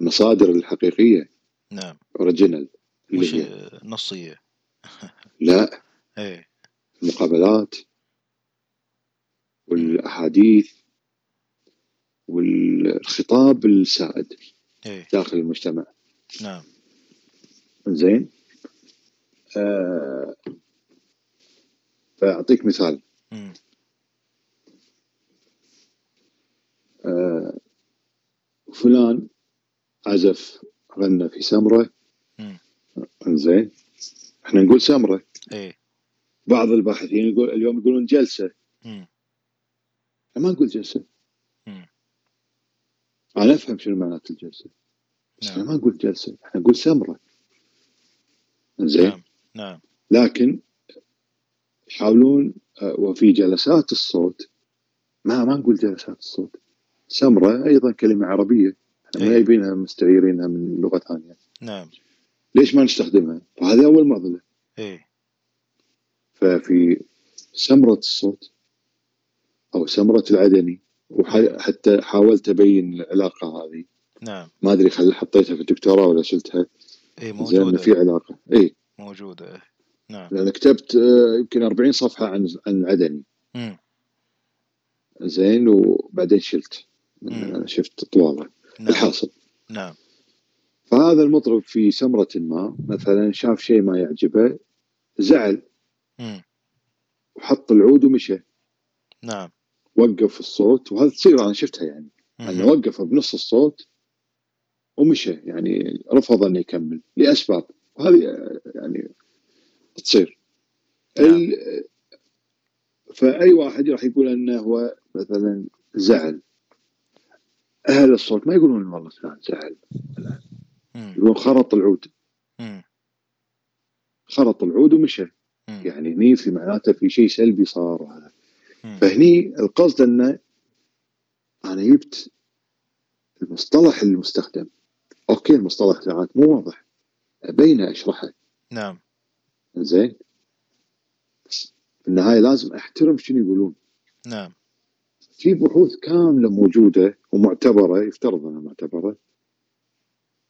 المصادر الحقيقية. نعم. أوريجينال. مش نصيه لا. إيه. المقابلات. والأحاديث والخطاب السائد إيه؟ داخل المجتمع. نعم. زين؟ آه فأعطيك مثال. آه فلان عزف غنى في سمرة. زين؟ إحنا نقول سمرة. إيه. بعض الباحثين يقول اليوم يقولون جلسة. مم. ما نقول جلسة. أنا أفهم شنو معنات الجلسة. بس نعم. إحنا ما نقول جلسة. إحنا نقول سمرة. زين؟ نعم. نعم. لكن يحاولون آه، وفي جلسات الصوت ما ما نقول جلسات الصوت. سمرة أيضا كلمة عربية. إحنا ما جايبينها إيه. مستعيرينها من لغة ثانية. نعم. ليش ما نستخدمها؟ فهذه أول معضلة. إيه. ففي سمرة الصوت أو سمرة العدني وحتى حاولت أبين العلاقة هذه. نعم. ما أدري خل حطيتها في الدكتوراه ولا شلتها. اي موجودة. في علاقة. اي موجودة إيه. نعم. لأن كتبت آه، يمكن 40 صفحة عن عن العدني امم زين وبعدين شلت. شفت طواله نعم. الحاصل. نعم. فهذا المطرب في سمرة ما مثلا شاف شيء ما يعجبه زعل. مم. وحط العود ومشى. نعم. وقف الصوت وهذا تصير أنا شفتها يعني. أنه وقف بنص الصوت ومشى يعني رفض انه يكمل لأسباب. وهذه يعني تصير. نعم. فأي واحد راح يقول أنه هو مثلا زعل. أهل الصوت ما يقولون والله فلان زعل. يقولون خرط العود. خرط العود ومشى. يعني هني في معناته في شيء سلبي صار وهذا فهني القصد إنه أنا جبت المصطلح المستخدم. أوكي المصطلح ساعات مو واضح. ابينه أشرحه. نعم. زين في النهاية لازم أحترم شنو يقولون. نعم. في بحوث كاملة موجودة ومعتبرة يفترض أنها معتبرة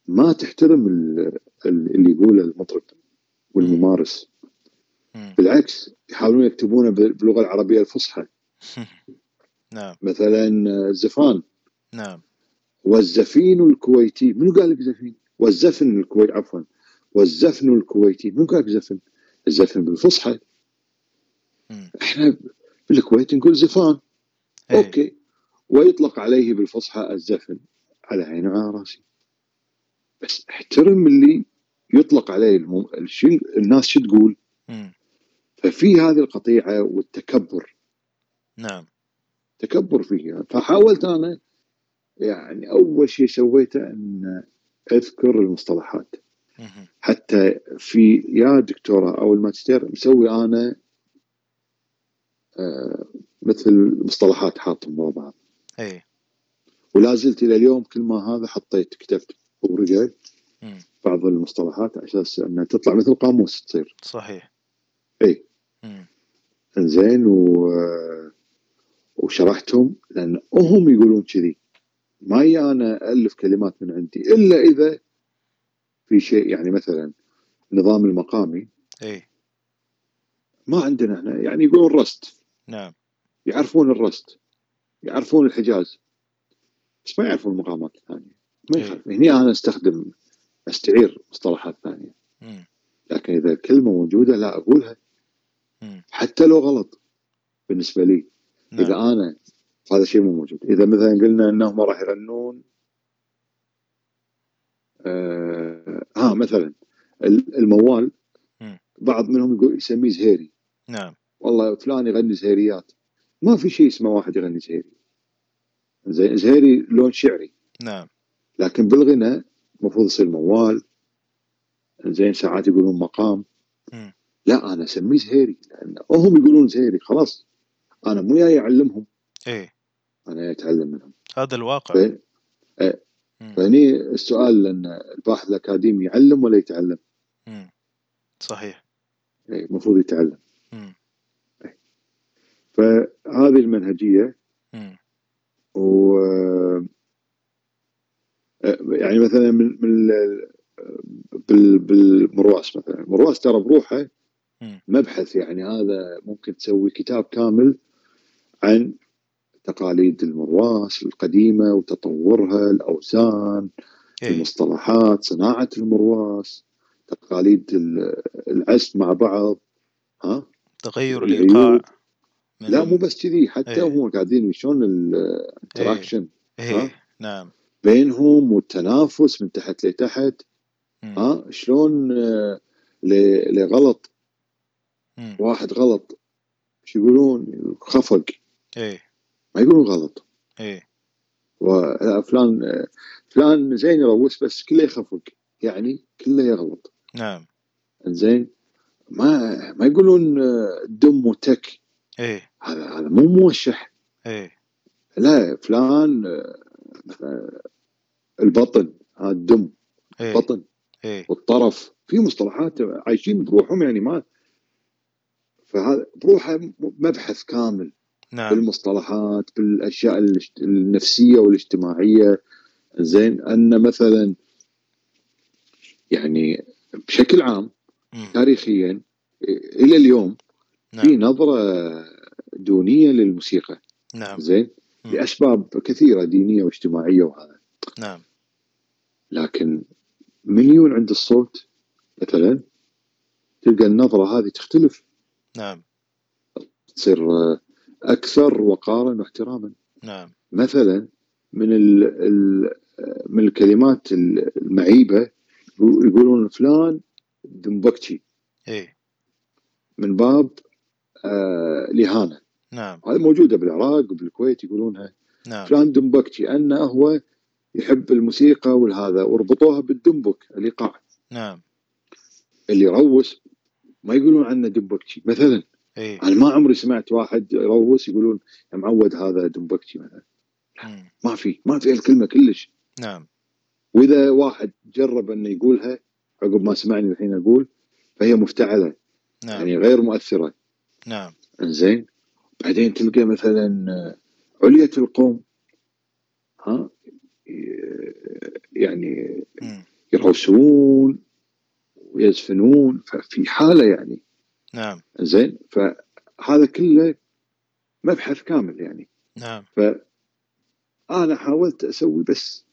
ما تحترم اللي يقوله المطرب والممارس. بالعكس يحاولون يكتبونه باللغة العربية الفصحى. نعم. مثلا الزفان. نعم. والزفين الكويتي منو قال لك زفين؟ والزفن الكويتي عفوا. والزفن الكويتي منو قال لك زفن؟ الزفن بالفصحى. إحنا بالكويت نقول زفان. هي. أوكي. ويطلق عليه بالفصحى الزفن على عيني وعلى راسي. بس احترم اللي يطلق عليه. الشيء الناس شو تقول؟ ففي هذه القطيعة والتكبر. نعم. تكبر فيها. فحاولت أنا يعني أول شيء سويته أن أذكر المصطلحات. حتى في يا دكتوراه أو الماجستير مسوي أنا آه مثل مصطلحات حاطهم مع بعض. إي. ولا زلت إلى اليوم كل ما هذا حطيت كتبت ورقه بعض المصطلحات على أساس انها تطلع مثل قاموس تصير. صحيح. إي. زين و وشرحتهم لأن هم يقولون كذي. ما أنا ألف كلمات من عندي إلا إذا في شيء يعني مثلا النظام المقامي. اي ما عندنا إحنا يعني يقولون رست نعم. يعرفون الرست يعرفون الحجاز. بس ما يعرفون المقامات الثانية. ما إيه. يخالف. هني أنا أستخدم أستعير مصطلحات ثانية. لكن إذا الكلمة موجودة لا أقولها. حتى لو غلط بالنسبة لي. نعم. إذا أنا هذا شيء مو موجود. إذا مثلا قلنا إنهم راح يرنون آه ها مثلا الموال بعض منهم يقول يسميه زهيري. نعم. والله فلان يغني زهيريات. ما في شيء اسمه واحد يغني زهيري. زين زهيري لون شعري. نعم. لكن بالغنى المفروض يصير موال. زين ساعات يقولون مقام. م. لا أنا أسميه زهيري لأن هم يقولون زهيري خلاص. أنا مو جاي أعلمهم. إيه. أنا أتعلم منهم. هذا الواقع. ف... إيه. فهني السؤال لأن الباحث الأكاديمي يعلم ولا يتعلم؟ مم. صحيح. إيه المفروض يتعلم. مم. إيه. فهذه المنهجية. مم. و يعني مثلا من من بالمرواس مثلا. المرواس ترى بروحه مبحث يعني هذا ممكن تسوي كتاب كامل عن تقاليد المرواس القديمة وتطورها الاوزان إيه. المصطلحات صناعة المرواس تقاليد العزف مع بعض. ها؟ تغير الإيقاع لا مو بس كذي حتى إيه. هم قاعدين شلون الانتراكشن إيه. إيه. نعم. بينهم والتنافس من تحت لتحت. ها؟ شلون آه، واحد غلط. شو يقولون؟ خفق. إيه. ما يقولون غلط. إيه. وفلان فلان زين يروس بس كله يخفق يعني كله يغلط. نعم. زين؟ ما ما يقولون آه، دم وتك. إيه. هذا هذا مو موشح. إيه. لا فلان آه، البطن هذا الدم. إيه؟ بطن إيه؟ والطرف. في مصطلحات عايشين بروحهم يعني ما فهذا بروحه مبحث كامل نعم. بالمصطلحات بالأشياء النفسية والاجتماعية زين أن مثلا يعني بشكل عام م. تاريخيا إلى اليوم نعم. في نظرة دونية للموسيقى نعم زين م. لأسباب كثيرة دينية واجتماعية وهذا نعم لكن مليون عند الصوت مثلا تلقى النظرة هذه تختلف نعم. تصير أكثر وقارا واحتراما. نعم. مثلا من ال ال من الكلمات المعيبة يقولون فلان دمبكتشي إيه. من باب آه الاهانه نعم. هذه موجودة بالعراق وبالكويت يقولونها. نعم. فلان دمبكتشي انه هو يحب الموسيقى والهذا وربطوها بالدمبك الايقاع نعم. اللي يروس ما يقولون عنه دمبكتشي. مثلا إيه؟ أنا ما عمري سمعت واحد يروس يقولون يا معود هذا دمبكتشي مثلا. ما في ما في الكلمة كلش. نعم. وإذا واحد جرب انه يقولها عقب ما سمعني الحين أقول فهي مفتعلة. نعم. يعني غير مؤثرة. نعم. إنزين. بعدين تلقى مثلا علية القوم ها يعني يرقصون. ويزفنون ففي حالة يعني نعم. زين فهذا كله مبحث كامل يعني. نعم. فأنا حاولت أسوي بس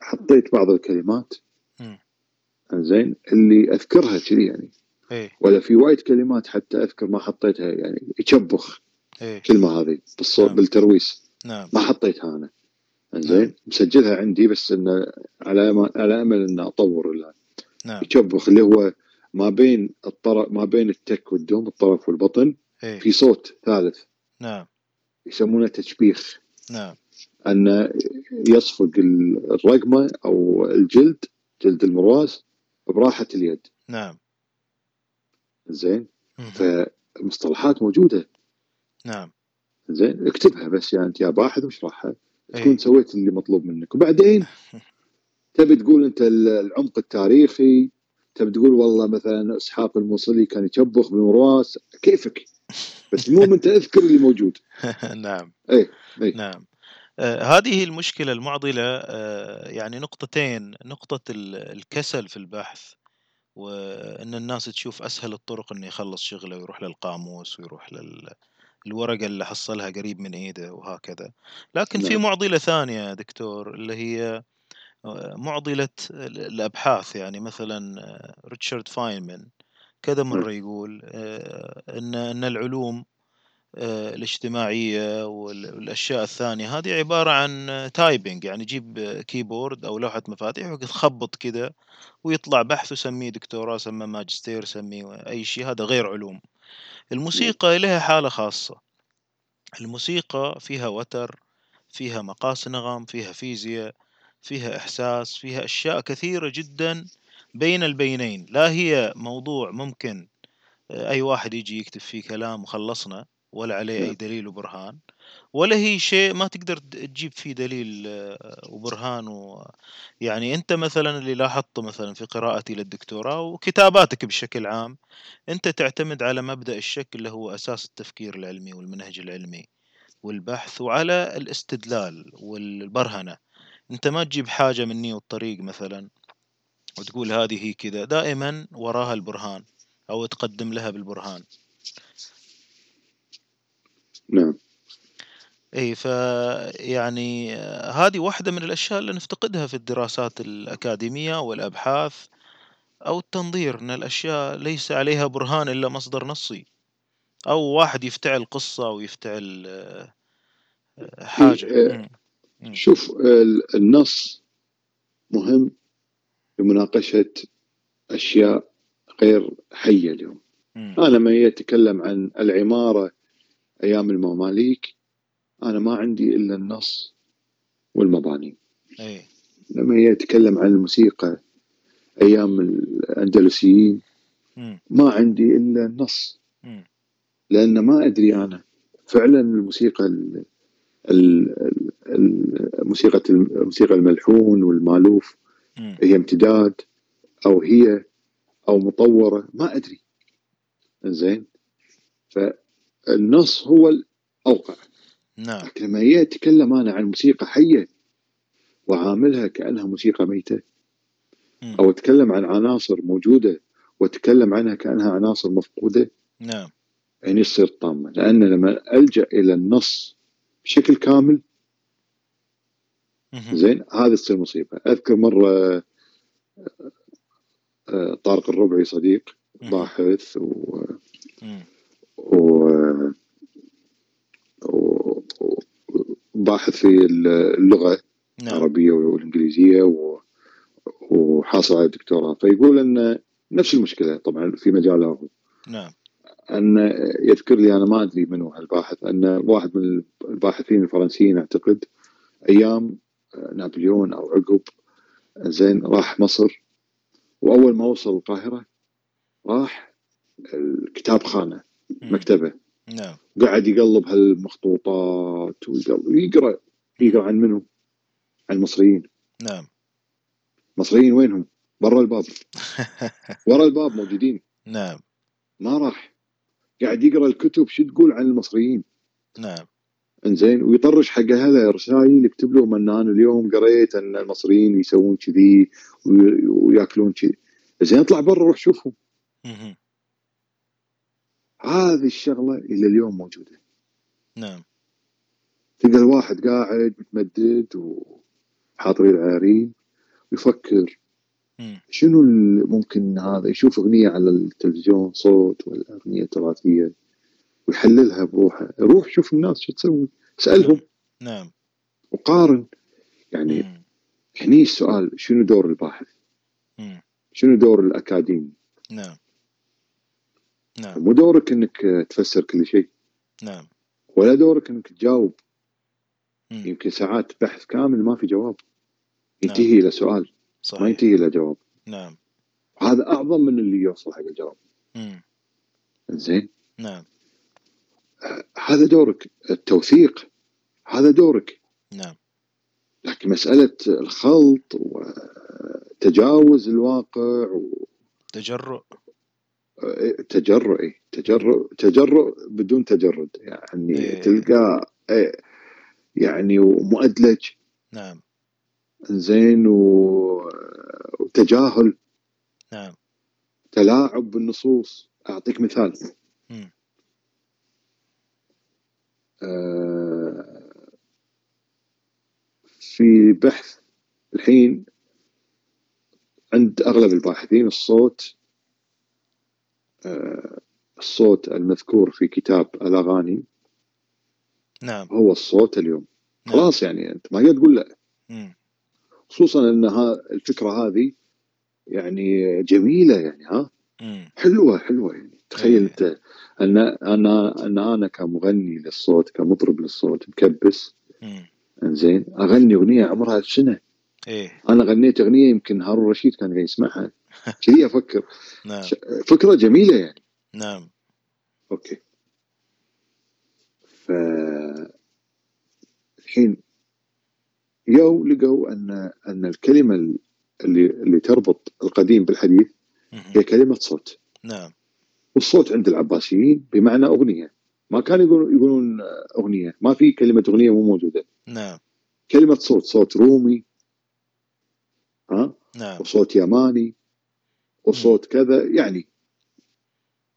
حطيت بعض الكلمات. زين اللي أذكرها كذي يعني. إيه. ولا في وايد كلمات حتى أذكر ما حطيتها يعني يشبخ إيه. كلمة هذه بالصوت نعم. بالترويس. نعم. ما حطيتها أنا. زين نعم. مسجلها عندي بس إنه على على أمل إنه أطور الان نعم. يشبخ اللي هو ما بين الطرف ما بين التك والدوم الطرف والبطن إيه؟ في صوت ثالث. نعم. يسمونه تشبيخ. نعم. أن يصفق الرقمة أو الجلد جلد المرواس براحة اليد. نعم. زين؟ فالمصطلحات موجودة. نعم. زين؟ اكتبها بس يعني أنت يا باحث واشرحها. تكون سويت اللي مطلوب منك. وبعدين تبي تقول أنت العمق التاريخي؟ تبي تقول والله مثلا إسحاق الموصلي كان يشبخ بالمرواس كيفك؟ بس المهم انت اذكر اللي موجود. نعم. اي اي نعم. آه هذه المشكلة المعضلة آه يعني نقطتين. نقطة الكسل في البحث وإن الناس تشوف أسهل الطرق إنه يخلص شغله ويروح للقاموس ويروح للورقة اللي حصلها قريب من إيده وهكذا. لكن في نعم. معضلة ثانية دكتور اللي هي معضلة الأبحاث. يعني مثلا آه، ريتشارد فاينمان كذا. مرة يقول آه، إن إن العلوم الاجتماعية والأشياء الثانية هذه عبارة عن typing. يعني جيب keyboard أو لوحة مفاتيح وتخبط كذا ويطلع بحث وسميه دكتوراه سميه ماجستير سميه أي شيء هذا غير علوم. الموسيقى لها حالة خاصة. الموسيقى فيها وتر فيها مقاس نغم فيها فيزياء فيها إحساس فيها أشياء كثيرة جدا بين البينين لا هي موضوع ممكن أي واحد يجي يكتب فيه كلام وخلصنا ولا عليه أي نعم. دليل وبرهان ولا هي شيء ما تقدر تجيب فيه دليل آه، وبرهان و... يعني أنت مثلا اللي لاحظته مثلا في قراءتي للدكتوراه وكتاباتك بشكل عام أنت تعتمد على مبدأ الشك اللي هو أساس التفكير العلمي والمنهج العلمي والبحث وعلى الاستدلال والبرهنة أنت ما تجيب حاجة مني والطريق مثلا وتقول هذه هي كذا دائما وراها البرهان أو تقدم لها بالبرهان. نعم. إي فيعني هذه واحدة من الأشياء اللي نفتقدها في الدراسات الأكاديمية والأبحاث أو التنظير إن الأشياء ليس عليها برهان إلا مصدر نصي. أو واحد يفتعل قصة ويفتعل آه، حاجة. إيه، شوف النص مهم لمناقشة أشياء غير حية اليوم. أنا لما يتكلم عن العمارة أيام المماليك أنا ما عندي إلا النص والمباني. أي. لما يتكلم عن الموسيقى أيام الأندلسيين ما عندي إلا النص. لأن ما أدري أنا فعلا الموسيقى الموسيقى الموسيقى الملحون والمالوف هي امتداد أو هي أو مطورة ما أدري. زين ف النص هو الأوقع. نعم. لكن لما يتكلم أنا عن موسيقى حية وعاملها كأنها موسيقى ميتة أو أتكلم عن عناصر موجودة وأتكلم عنها كأنها عناصر مفقودة نعم. يعني يصير طامة. لأن لما ألجأ إلى النص بشكل كامل. زين هذا تصير مصيبة. أذكر مرة آه، طارق الربعي صديق باحث و وباحث في اللغة نعم. العربية والإنجليزية وحاصل على الدكتوراه. فيقول أن نفس المشكلة طبعا في مجاله. نعم. أن يذكر لي أنا ما أدري من هو الباحث أن واحد من الباحثين الفرنسيين أعتقد أيام نابليون أو عقب زين راح مصر وأول ما وصل القاهرة راح الكتاب خانة مكتبة. نعم. قاعد يقلب هالمخطوطات ويقرا يقرأ عن منو؟ عن المصريين. نعم. المصريين وينهم؟ برا الباب. ورا الباب موجودين. نعم. ما راح. قاعد يقرأ الكتب شو تقول عن المصريين؟ نعم. إنزين ويطرش حق هذا رسائل يكتب لهم ان أنا اليوم قريت أن المصريين يسوون كذي ويأكلون كذي. زين اطلع برا روح شوفهم. هذه الشغلة إلى اليوم موجودة. نعم. تلقى الواحد قاعد متمدد وحاط العارين ويفكر شنو ممكن هذا يشوف أغنية على التلفزيون صوت ولا أغنية تراثية ويحللها بروحه روح شوف الناس شو تسوي اسالهم نعم وقارن يعني مم. هني السؤال شنو دور الباحث؟ مم. شنو دور الأكاديمي؟ نعم نعم مو دورك إنك تفسر كل شيء نعم ولا دورك إنك تجاوب مم. يمكن ساعات بحث كامل ما في جواب ينتهي نعم. إلى سؤال صحيح. ما ينتهي إلى جواب. نعم. هذا أعظم من اللي يوصل حق الجواب. زين؟ نعم. هذا دورك. التوثيق هذا دورك. نعم. لكن مسألة الخلط وتجاوز الواقع و... تجرؤ. تجرؤي تجرؤ تجرؤ بدون تجرد. يعني إيه. تلقى إيه، يعني ومؤدلج. نعم. زين وتجاهل. نعم. تلاعب بالنصوص. أعطيك مثال. آه في بحث الحين عند أغلب الباحثين الصوت آه الصوت المذكور في كتاب الأغاني نعم. هو الصوت اليوم. نعم. خلاص يعني أنت ما تقول لا. خصوصا إن الفكرة هذه يعني جميلة يعني ها. حلوة حلوة يعني. تخيل إيه. أنت أن أنا أن أنا كمغني للصوت كمطرب للصوت مكبس. إنزين أغني أغنية عمرها سنه إيه. أنا غنيت أغنية يمكن هارون رشيد كان يسمعها. كذي أفكر. نعم. فكرة جميلة يعني. نعم. أوكي. ف الحين يو لقوا ان أن الكلمة اللي اللي تربط القديم بالحديث هي كلمة صوت. نعم. والصوت عند العباسيين بمعنى أغنية. ما كانوا يقولون يقولون أغنية. ما في كلمة أغنية مو موجودة. نعم. كلمة صوت صوت رومي ها؟ نعم. وصوت يماني وصوت كذا يعني.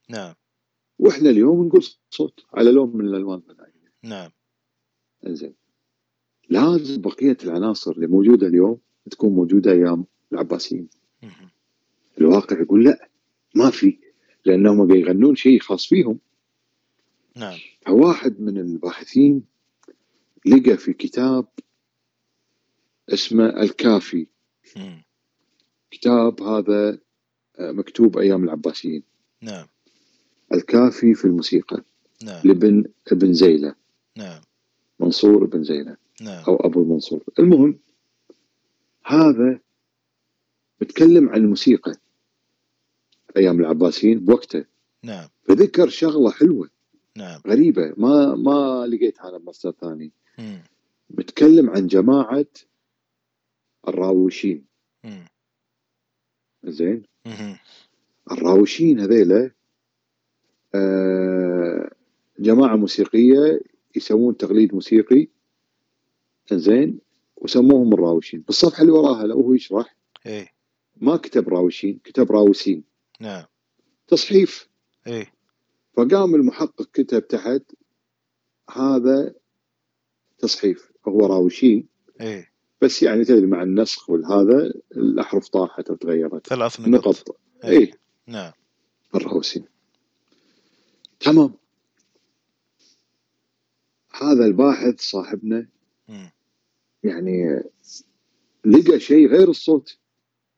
نعم. وإحنا اليوم نقول صوت على لون من الألوان. نعم. إنزين. لازم بقية العناصر اللي موجودة اليوم تكون موجودة أيام العباسيين. الواقع يقول لا ما في لأنهم يغنون شيء خاص فيهم. نعم. فواحد من الباحثين لقى في كتاب اسمه الكافي. مم. كتاب هذا آه، مكتوب أيام العباسيين. نعم. الكافي في الموسيقى نعم. لابن ابن زيله نعم. منصور بن زينب نعم. أو أبو المنصور المهم هذا بتكلم عن الموسيقى أيام العباسيين بوقته نعم فذكر شغلة حلوة نعم غريبة ما ما لقيتها أنا بمصدر ثاني. بتكلم عن جماعة الراوشين مم. زين مم. الراوشين هذيلا آه جماعة موسيقية يسوون تقليد موسيقي زين وسموهم الراوشين. بالصفحة اللي وراها لو هو يشرح إيه. ما كتب راوشين كتب راوسين. نعم. تصحيف. إيه. فقام المحقق كتب تحت هذا تصحيف هو راوشين. إيه. بس يعني تدري مع النسخ والهذا الأحرف طاحت أو تغيرت. ثلاث نقط, نقط. إيه, إيه. نعم. الراوسين. تمام. هذا الباحث صاحبنا. يعني لقى شيء غير الصوت.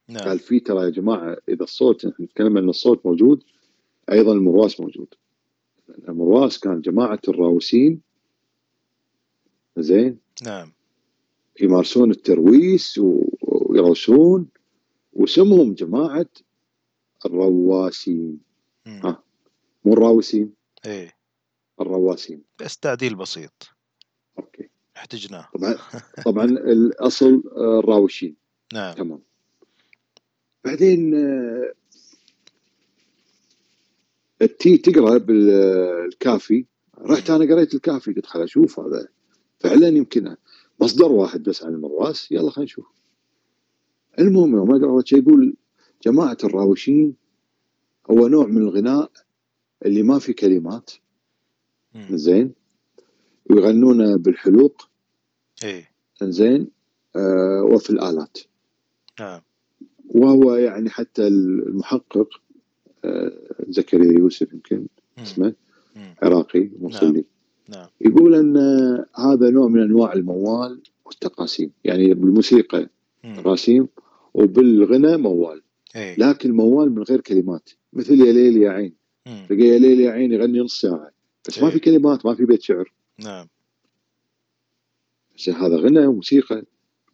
نعم. قال في ترى يا جماعة إذا الصوت نتكلم إن الصوت موجود أيضا المرواس موجود. المرواس كان جماعة الراوسين. زين؟ نعم. يمارسون الترويس ويروسون وسمهم جماعة الرواسين. ها؟ مو الراوسين. إيه. الرواسين. بس تعديل بسيط. احتجناه. طبعا طبعا الأصل آه، الراوشين. نعم. تمام. بعدين التي آه، تقرأ بالكافي. رحت أنا قريت الكافي قلت خل أشوف هذا. فعلا يمكن مصدر واحد بس عن المرواس يلا خلينا نشوف. المهم يوم أقرأ شيء يقول جماعة الراوشين هو نوع من الغناء اللي ما في كلمات. زين؟ ويغنون بالحلوق. إيه. زين آه وفي الآلات. نعم. وهو يعني حتى المحقق آه زكريا يوسف يمكن اسمه عراقي مصلي نعم. نعم. يقول أن هذا نوع من أنواع الموال والتقاسيم. يعني بالموسيقى راسيم وبالغنى موال. إيه؟ لكن موال من غير كلمات. مثل يا ليل يا عين. تلقى يا ليل يا عين يغني نص ساعة. بس ما في كلمات ما في بيت شعر. نعم. هذا غنى وموسيقى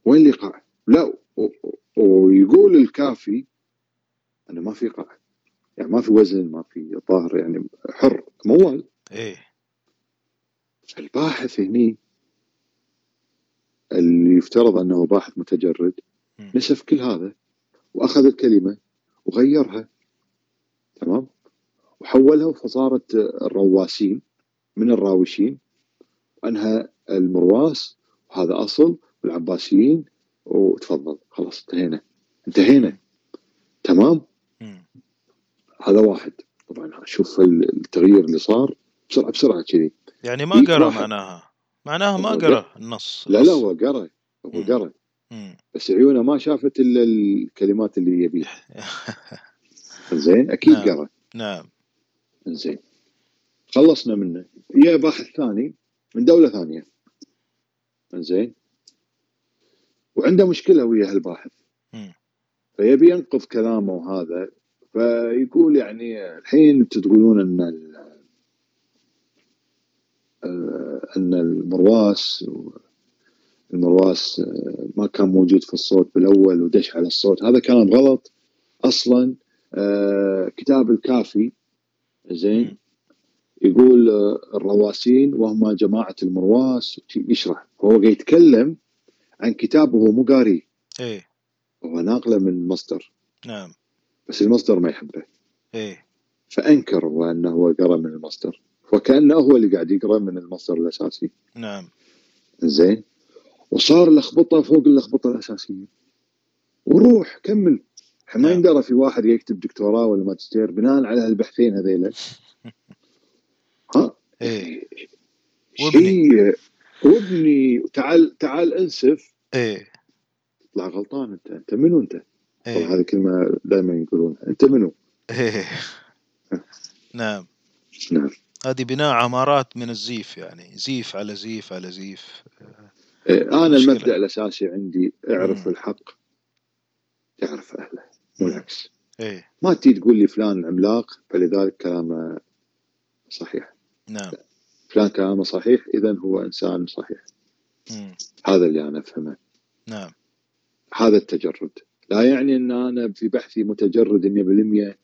وين الايقاع؟ لا ويقول الكافي انه ما في ايقاع يعني ما في وزن ما في ظاهر يعني حر موال. إيه. الباحث هني اللي يفترض أنه باحث متجرد نسف كل هذا وأخذ الكلمة وغيرها. تمام؟ وحولها فصارت الرواسين من الراوشين انها المرواس وهذا أصل والعباسيين وتفضل. خلاص انتهينا. انتهينا. تمام؟ هذا واحد. طبعا شوف التغيير اللي صار بسرعة بسرعة كذي. يعني ما قرأ معناها. معناها ما قرأ النص. لا لا هو قرأ. هو قرأ. بس عيونه ما شافت الا الكلمات اللي يبيها. زين أكيد نعم. قرأ. نعم. زين. خلصنا منه. يا باحث ثاني. من دولة ثانية. زين وعنده مشكلة ويا هالباحث. فيبي ينقض كلامه وهذا فيقول يعني الحين أنتم تقولون ان آه، إن المرواس المرواس آه، ما كان موجود في الصوت بالأول ودش على الصوت. هذا كلام غلط. أصلا آه، كتاب الكافي زين يقول الرواسين وهم جماعة المرواس. يشرح. هو يتكلم عن كتاب وهو مو قاري. إيه. هو ناقله من مصدر نعم. بس المصدر ما يحبه. إيه. فأنكر وأنه هو قرأ من المصدر. وكأنه هو اللي قاعد يقرأ من المصدر الأساسي. نعم. زين. وصار لخبطة فوق اللخبطة الأساسية. وروح كمل. ما نعم. يندرى في واحد يكتب دكتوراه ولا ماجستير بناء على البحثين هذيلا. إيه. شيء وابني. تعال تعال انسف. إيه. طلع غلطان أنت. أنت منو أنت؟ إيه؟ هذه كلمة دائما يقولونها. أنت منو؟ إيه. نعم. نعم. هذه بناء عمارات من الزيف يعني. زيف على زيف على زيف. إيه أنا مشكلة. المبدأ الأساسي عندي أعرف مم. الحق. تعرف أهله. مو العكس. إيه. ما تجي تقول لي فلان عملاق فلذلك كلامه صحيح. نعم. فلان كلامه صحيح اذا هو إنسان صحيح. مم. هذا اللي أنا أفهمه. نعم. هذا التجرد. لا يعني إن أنا في بحثي متجرد 100%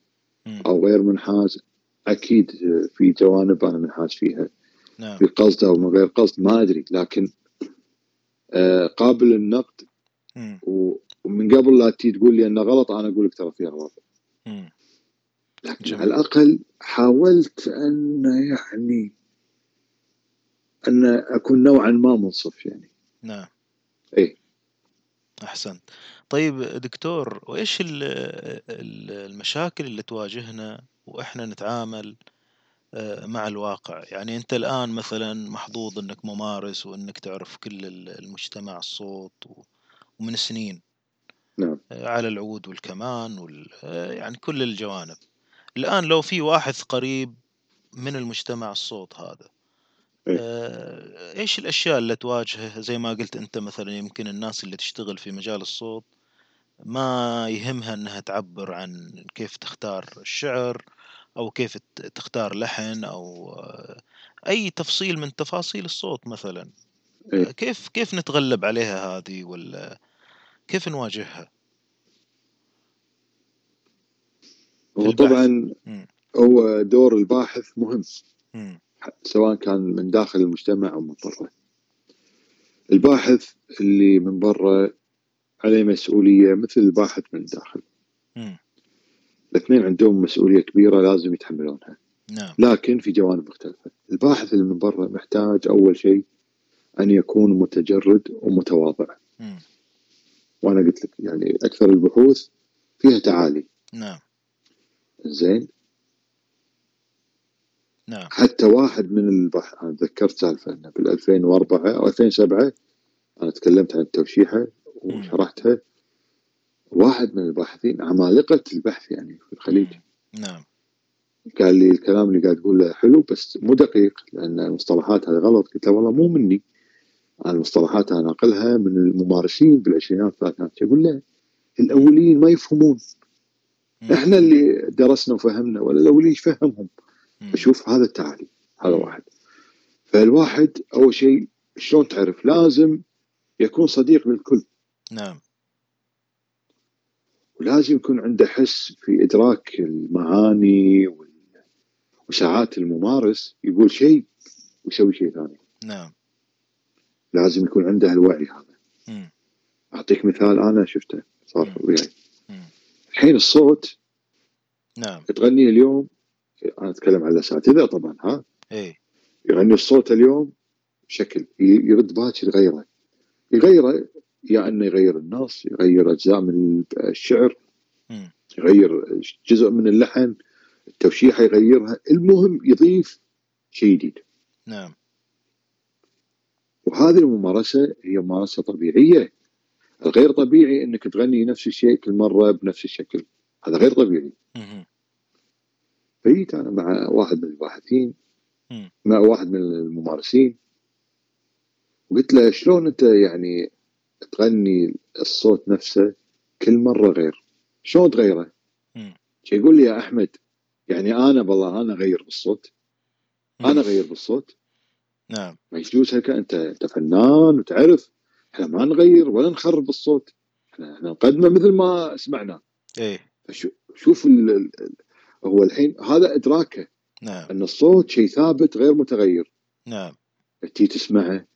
أو غير منحاز أكيد في جوانب أنا منحاز فيها. نعم. بقصد أو من غير قصد ما أدري لكن آه قابل للنقد ومن قبل لا تي تقول لي إنه غلط أنا أقول لك ترى فيها غلط. لكن جميل. على الأقل حاولت أن يعني أن أكون نوعا ما منصف يعني. نعم. اي أحسنت. طيب دكتور وإيش المشاكل اللي تواجهنا وإحنا نتعامل آه، مع الواقع؟ يعني أنت الآن مثلا محظوظ إنك ممارس وإنك تعرف كل المجتمع الصوت ومن سنين نعم. آه، على العود والكمان وال آه، يعني كل الجوانب. الآن لو في واحد قريب من المجتمع الصوت هذا إيه. إيش الأشياء اللي تواجهه زي ما قلت أنت مثلا يمكن الناس اللي تشتغل في مجال الصوت ما يهمها إنها تعبر عن كيف تختار الشعر أو كيف تختار لحن أو أي تفصيل من تفاصيل الصوت مثلا إيه. كيف كيف نتغلب عليها هذه ولا كيف نواجهها هو طبعا هو دور الباحث مهم سواء كان من داخل المجتمع أو من برا. الباحث اللي من برا عليه مسؤولية مثل الباحث من الداخل. الاثنين عندهم مسؤولية كبيرة لازم يتحملونها. نعم. لكن في جوانب مختلفة. الباحث اللي من برا محتاج أول شيء أن يكون متجرد ومتواضع. م. وأنا قلت لك يعني أكثر البحوث فيها تعالي. نعم. زين. نعم. حتى واحد من البحث أنا تذكرت سالفة أنه بال 2004 أو 2007 أنا تكلمت عن التوشيحة وشرحتها واحد من الباحثين عمالقة البحث يعني في الخليج. نعم. قال لي الكلام اللي قاعد تقوله حلو بس مو دقيق لأن المصطلحات هذه غلط. قلت له والله مو مني. أنا المصطلحات أنا أقلها من الممارسين بالعشرينات والثلاثينات. يقول لا الأولين ما يفهمون. إحنا اللي درسنا وفهمنا ولا الاولين إيش فهمهم؟ فشوف هذا التعالي هذا واحد. فالواحد أول شيء شلون تعرف؟ لازم يكون صديق للكل. نعم. ولازم يكون عنده حس في إدراك المعاني وساعات الممارس يقول شيء ويسوي شيء ثاني. نعم. لازم يكون عنده الوعي هذا. م. أعطيك مثال أنا شفته صار وياي. الحين الصوت نعم. تغنيه اليوم أنا أتكلم عن الاساتذه طبعا ها؟ اي يغني الصوت اليوم بشكل يرد باكر يغيره. يغيره يا أنه يغير النص يغير أجزاء من الشعر يغير جزء من اللحن التوشيحة يغيرها. المهم يضيف شيء جديد. نعم. وهذه الممارسة هي ممارسة طبيعية. الغير طبيعي إنك تغني نفس الشيء كل مرة بنفس الشكل. هذا غير طبيعي. فجيت أنا مع واحد من الباحثين مع واحد من الممارسين وقلت له شلون أنت يعني تغني الصوت نفسه كل مرة غير؟ شلون تغيره؟ يقول لي يا أحمد يعني أنا والله أنا اغير بالصوت. أنا اغير بالصوت. نعم. ما يجوز هيك أنت أنت فنان وتعرف. إحنا ما نغير ولا نخرب الصوت. إحنا إحنا نقدمه مثل ما سمعناه إيه. شوف ال ال هو الحين هذا إدراكه. نعم. أن الصوت شيء ثابت غير متغير. نعم. تي تسمعه.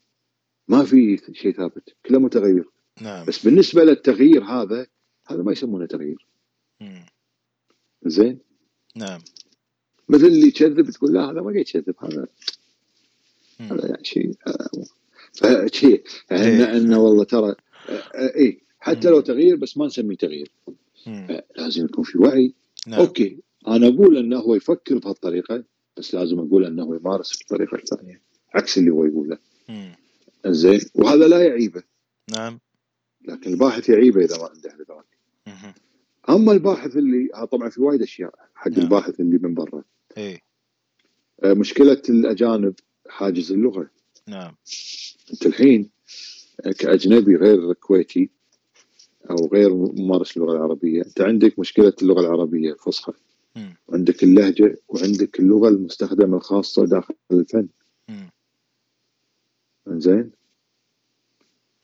ما في شيء ثابت. كله متغير. نعم. بس بالنسبة للتغيير هذا هذا ما يسمونه تغيير. زين؟ نعم. مثل اللي يكذب تقول لا هذا ما يكذب هذا هذا يعني شيء فشيء يعني إنه والله ترى اي حتى لو تغيير بس ما نسميه تغيير. لازم يكون في وعي. نعم. okay أنا أقول إنه هو يفكر بهالطريقة بس لازم أقول إنه يمارس بالطريقة الثانية. عكس اللي هو يقوله. زين وهذا لا يعيبه. نعم. لكن الباحث يعيبه إذا ما عنده ادراك أما الباحث اللي طبعا في وايد أشياء حق نعم. الباحث اللي من برا. اي مشكلة الأجانب حاجز اللغة. نعم. أنت الحين كأجنبي غير كويتي أو غير ممارس اللغة العربية أنت عندك مشكلة اللغة العربية الفصحى وعندك اللهجة وعندك اللغة المستخدمة الخاصة داخل الفن. زين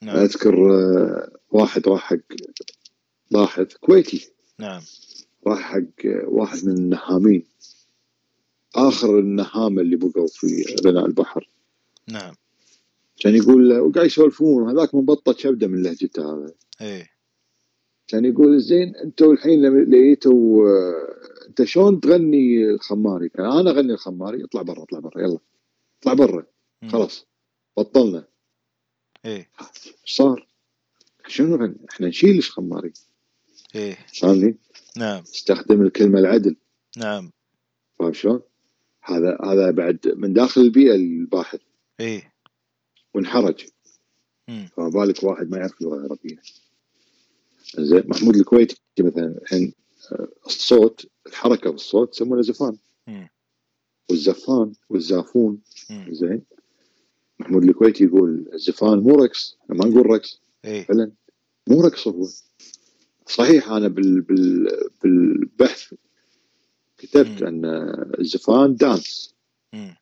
نعم. أذكر واحد راح حق باحث كويتي. نعم. راح حق واحد من النهامين. آخر النهامة اللي بقوا في غناء البحر. نعم. كان يقول وقاعد يسولفون هذاك مبطط شبدة من لهجته هذا. إيه. كان يقول زين أنتوا الحين لقيتوا انت شلون تغني الخماري؟ كان أنا أغني الخماري اطلع برا اطلع برا يلا اطلع برا. خلاص بطلنا. إيه. صار؟ شنو نغني؟ إحنا نشيل الخماري. إيه. فاهمني؟ نعم. استخدم الكلمة العدل. نعم. فاهم شلون؟ هذا هذا بعد من داخل البيئة الباحث. إيه. وانحرج. فما بالك واحد ما يعرف اللغة العربيه زين محمود الكويتي مثلا الحين الصوت الحركة بالصوت يسمونه زفان. والزفان والزافون. زين محمود الكويتي يقول الزفان مو رقص. ما نقول رقص. إيه؟ فعلا مو رقص هو. صحيح أنا بال بال بالبحث كتبت مم. أن الزفان dance. مم.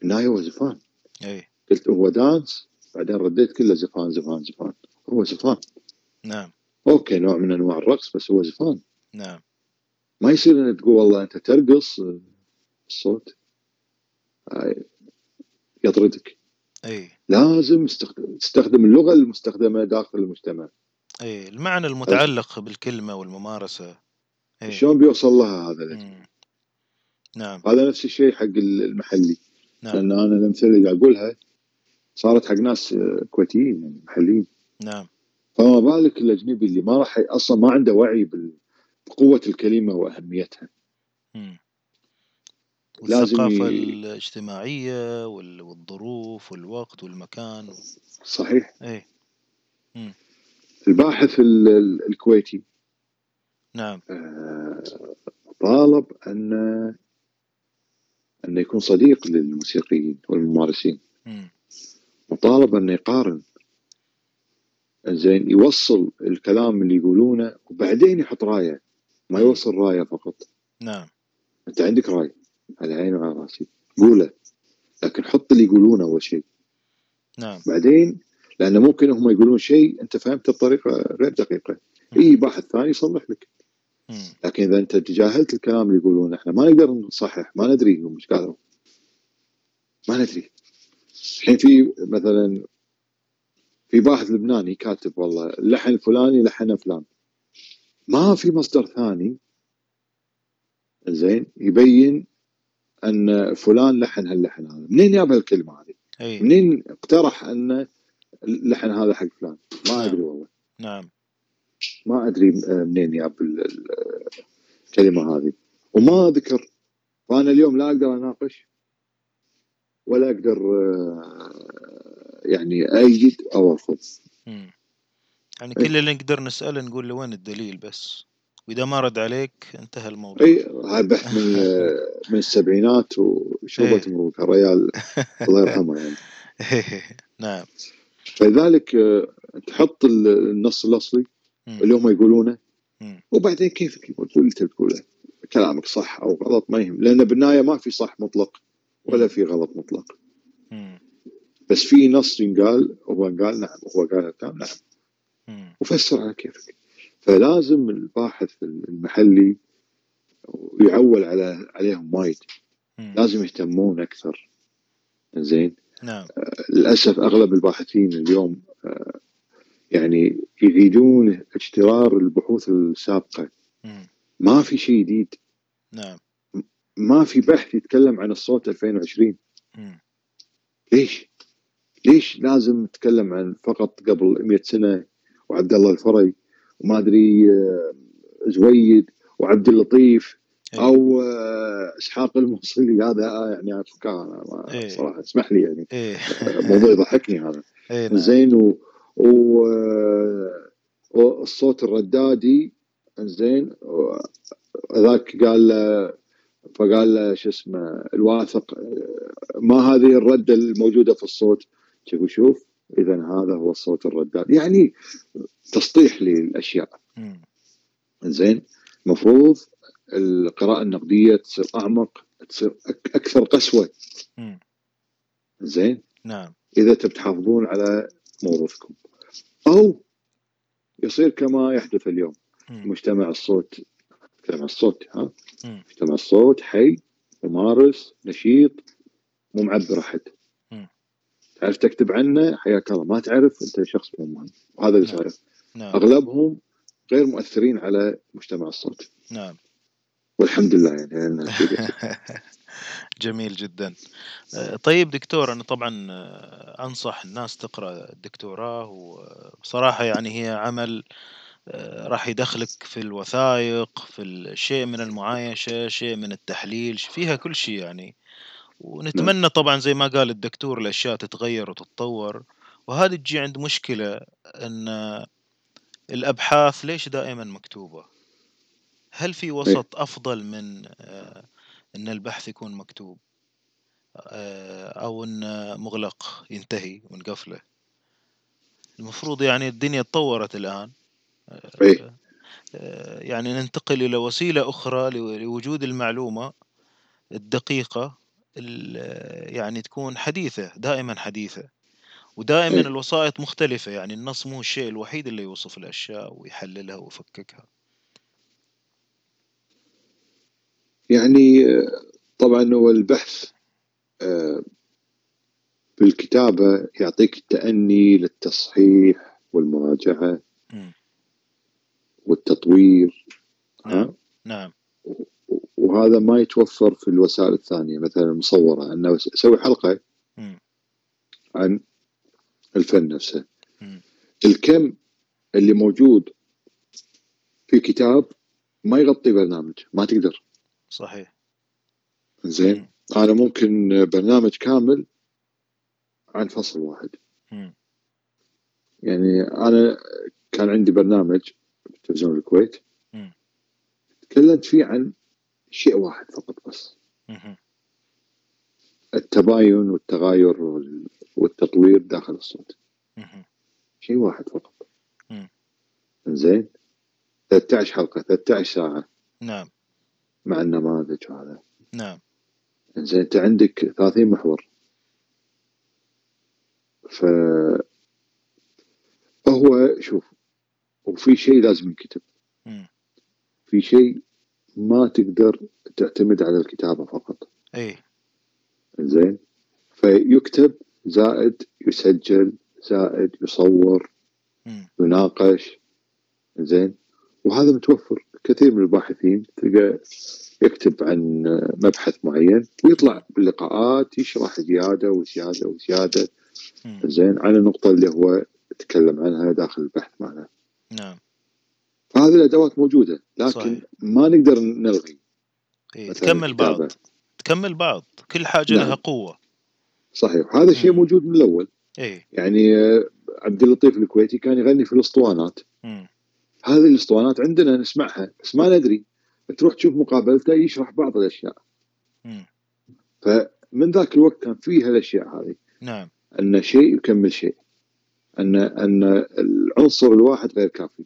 بالنهاية هو زفان. إيه قلت هو dance بعدين رديت كله زفان زفان زفان. هو زفان. نعم. okay نوع من أنواع الرقص بس هو زفان. نعم. ما يصير إنك تقول والله أنت ترقص الصوت هاي يطردك. إي. لازم تستخدم اللغة المستخدمة داخل المجتمع. إي. المعنى المتعلق بالكلمة والممارسة. إيه؟ شلون بيوصل لها هذا. نعم. هذا نفس الشيء حق المحلي. نعم. لأن أنا الامثله اللي أقولها صارت حق ناس كويتيين يعني محليين. نعم. فما بالك الاجنبي اللي ما راح أصلا ما عنده وعي بقوة الكلمة وأهميتها. مم. لازم والثقافة ي- الاجتماعية وال- والظروف والوقت والمكان و... صحيح. إيه. الباحث ال- ال- الكويتي. نعم. آه، طالب أن انه يكون صديق للموسيقيين والممارسين. مم. وطالب انه يقارن. زين يوصل الكلام اللي يقولونه وبعدين يحط رايه. ما يوصل رايه فقط. نعم. أنت عندك راي. على عيني وعلى راسي. قوله. لكن حط اللي يقولونه أول شيء. نعم. بعدين لأن ممكن هم يقولون شيء أنت فهمته بطريقة غير دقيقة. أي باحث ثاني يصلح لك. لكن إذا أنت تجاهلت الكلام اللي يقولونه إحنا ما نقدر نصحح ما ندري هم إيش قالوا ما ندري الحين في مثلا في باحث لبناني كاتب والله اللحن الفلاني لحنه فلان ما في مصدر ثاني زين يبين أن فلان لحن هاللحن هذا منين جاب هالكلمه هذه؟ أي. منين اقترح أن اللحن هذا حق فلان؟ ما نعم. أدري والله نعم ما أدري منين جاب الكلمة هذه. وما ذكر فانا اليوم لا أقدر أناقش ولا أقدر يعني أيد أو ارفض يعني كل اللي نقدر نسأله نقول له وين الدليل بس. وإذا ما رد عليك انتهى الموضوع. إي بحث من من السبعينات وشربت إيه. مروك الريال الله يرحمه يعني. نعم. فلذلك تحط النص الأصلي. اللي هم يقولونه. وبعدين كيفك يقول؟ اللي تقوله. كلامك صح أو غلط ما يهم. لأن بالنهاية ما في صح مطلق ولا في غلط مطلق. بس في نص ينقال هو قال نعم هو قال الكلام نعم. وفسر على كيفك. فلازم الباحث المحلي يعول على عليهم وايد. لازم يهتمون أكثر. زين نعم. آه للأسف أغلب الباحثين اليوم آه يعني يعيدون اجترار البحوث السابقة مم. ما في شيء جديد نعم ما في بحث يتكلم عن الصوت 2020 مم. ليش؟ ليش لازم نتكلم عن فقط قبل 100 سنة وعبد الله الفري وما أدري آه، زويد وعبد اللطيف إيه. أو آه، إسحاق الموصلي هذا يعني أفكار إيه. صراحة اسمح لي يعني إيه. موضوع يضحكني هذا نعم. زين و. آه، والصوت الردادي زين ذاك قال فقال له شو اسمه الواثق ما هذه الرده الموجودة في الصوت؟ شوف شوف اذا هذا هو الصوت الرداد. يعني تسطيح للأشياء. زين المفروض القراءة النقدية تصير أعمق تصير أكثر قسوة. زين نعم. إذا تحافظون على موروثكم. أو يصير كما يحدث اليوم. مجتمع الصوت مجتمع الصوت ها. مجتمع الصوت حي ممارس نشيط مو معبر أحد. تعرف تكتب عنه؟ حياك الله. ما تعرف أنت شخص مو مهم. وهذا اللي نعم. صاير نعم. أغلبهم غير مؤثرين على مجتمع الصوت. نعم. والحمد لله يعني. جميل جدا. آه، طيب دكتور أنا طبعا آه، أنصح الناس تقرأ الدكتوراه وبصراحة يعني هي عمل آه، راح يدخلك في الوثائق في الشيء من المعايشة شيء من التحليل فيها كل شيء يعني. ونتمنى نعم. طبعا زي ما قال الدكتور الأشياء تتغير وتتطور. وهذه تجي عند مشكلة أن الأبحاث ليش دائما مكتوبة؟ هل في وسط أفضل من آه، إن البحث يكون مكتوب آه، أو إن مغلق ينتهي ونقفله المفروض يعني الدنيا تطورت الآن. آه، يعني ننتقل إلى وسيلة أخرى لوجود المعلومة الدقيقة يعني تكون حديثة دائما حديثة. ودائما. الوسائط مختلفة يعني النص مو الشيء الوحيد اللي يوصف الأشياء ويحللها ويفككها. يعني طبعا هو البحث بالكتابة آه، يعطيك التأني للتصحيح والمراجعة والتطوير نعم نعم. وهذا ما يتوفر في الوسائل الثانية مثلا المصورة أنه أسوي حلقة عن الفن نفسه. الكم اللي موجود في كتاب ما يغطي برنامج ما تقدر. صحيح. زين. أنا ممكن برنامج كامل عن فصل واحد. يعني أنا كان عندي برنامج في تلفزيون الكويت. تكلمت فيه عن شيء واحد فقط بس. التباين والتغاير والتطوير داخل الصوت. شيء واحد فقط. زين. 13 حلقة 13 ساعة. نعم. مع النماذج هذا. نعم. زين أنت عندك 30 محور. ف هو شوف وفي شيء لازم ينكتب. في شيء ما تقدر تعتمد على الكتابة فقط. إي. زين فيكتب زائد يسجل زائد يصور م. يناقش. زين وهذا متوفر. كثير من الباحثين تلقى يكتب عن مبحث معين ويطلع باللقاءات يشرح زيادة وزيادة وزيادة. زين على النقطة اللي هو تكلم عنها داخل البحث معنا. نعم. فهذه الأدوات موجودة لكن صحيح. ما نقدر نلغي. إيه تكمل بعض. تكمل بعض. كل حاجة نعم. لها قوة. صحيح. هذا الشيء موجود من الأول. إيه؟ يعني آه، عبد اللطيف الكويتي كان يغني في الأسطوانات. هذه الاسطوانات عندنا نسمعها بس ما ندري. تروح تشوف مقابلته يشرح بعض الأشياء. مم. فمن ذاك الوقت كان فيها الاشياء هذه. نعم. أن شيء يكمل شيء. أن أن العنصر الواحد غير كافي.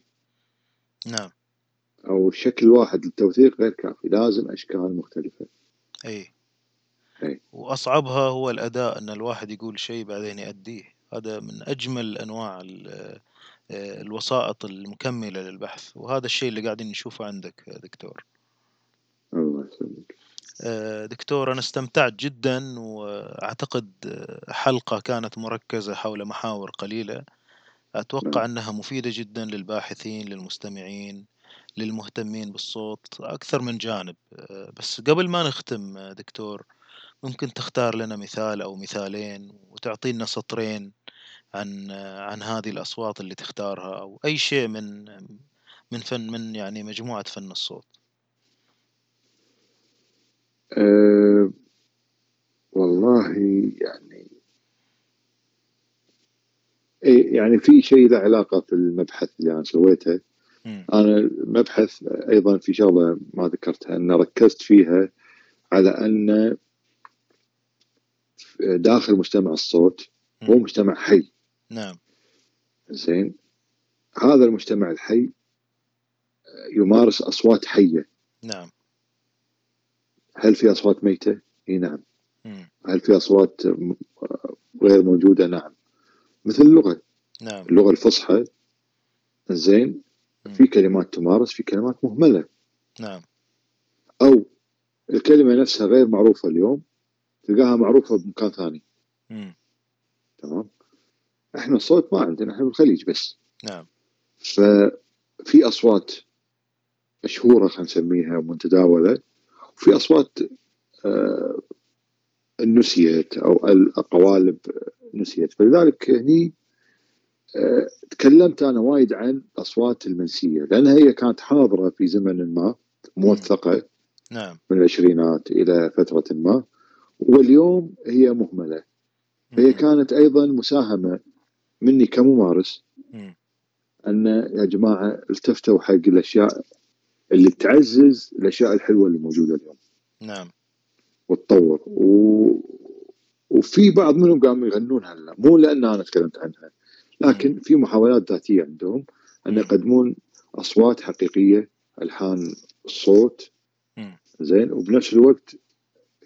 نعم. أو الشكل الواحد للتوثيق غير كافي. لازم أشكال مختلفة. إي. إي. وأصعبها هو الأداء أن الواحد يقول شيء بعدين يأديه هذا من أجمل أنواع الوسائط المكملة للبحث وهذا الشيء اللي قاعدين نشوفه عندك دكتور. الله يسلمك آه، دكتور أنا استمتعت جدا وأعتقد حلقة كانت مركزة حول محاور قليلة. أتوقع نعم. أنها مفيدة جدا للباحثين للمستمعين للمهتمين بالصوت أكثر من جانب. آه، بس قبل ما نختم دكتور ممكن تختار لنا مثال أو مثالين وتعطينا سطرين عن عن هذه الأصوات اللي تختارها أو أي شيء من من فن من يعني مجموعة فن الصوت. أه والله يعني إيه يعني في شيء له علاقة في المبحث اللي أنا سويته. أنا المبحث أيضا في شغلة ما ذكرتها أن ركزت فيها على أن داخل مجتمع الصوت هو مجتمع حي. نعم. زين. هذا المجتمع الحي يمارس أصوات حية. نعم. هل في أصوات ميتة؟ إي نعم. مم. هل في أصوات غير موجودة؟ نعم. مثل اللغة. نعم. اللغة الفصحى. زين. في كلمات تمارس في كلمات مهملة. نعم. أو الكلمة نفسها غير معروفة اليوم تلقاها معروفة بمكان ثاني. مم. تمام. إحنا الصوت ما عندنا إحنا بالخليج بس. نعم. ففي أصوات مشهورة خلينا نسميها متداوله وفي أصوات آه نسيت أو القوالب نسيت. فلذلك هني آه تكلمت أنا وايد عن الأصوات المنسية لأن هي كانت حاضرة في زمن ما موثقة. نعم. من العشرينات إلى فترة ما. واليوم هي مهملة. هي كانت أيضا مساهمة مني كممارس أن يا جماعة التفتوا حق الأشياء اللي تعزز الأشياء الحلوة اللي موجودة اليوم. نعم. وتطور. و... وفي بعض منهم قاموا يغنون هلا. مو لأن أنا تكلمت عنها لكن مم. في محاولات ذاتية عندهم أن يقدمون أصوات حقيقية ألحان الصوت زين. وبنفس الوقت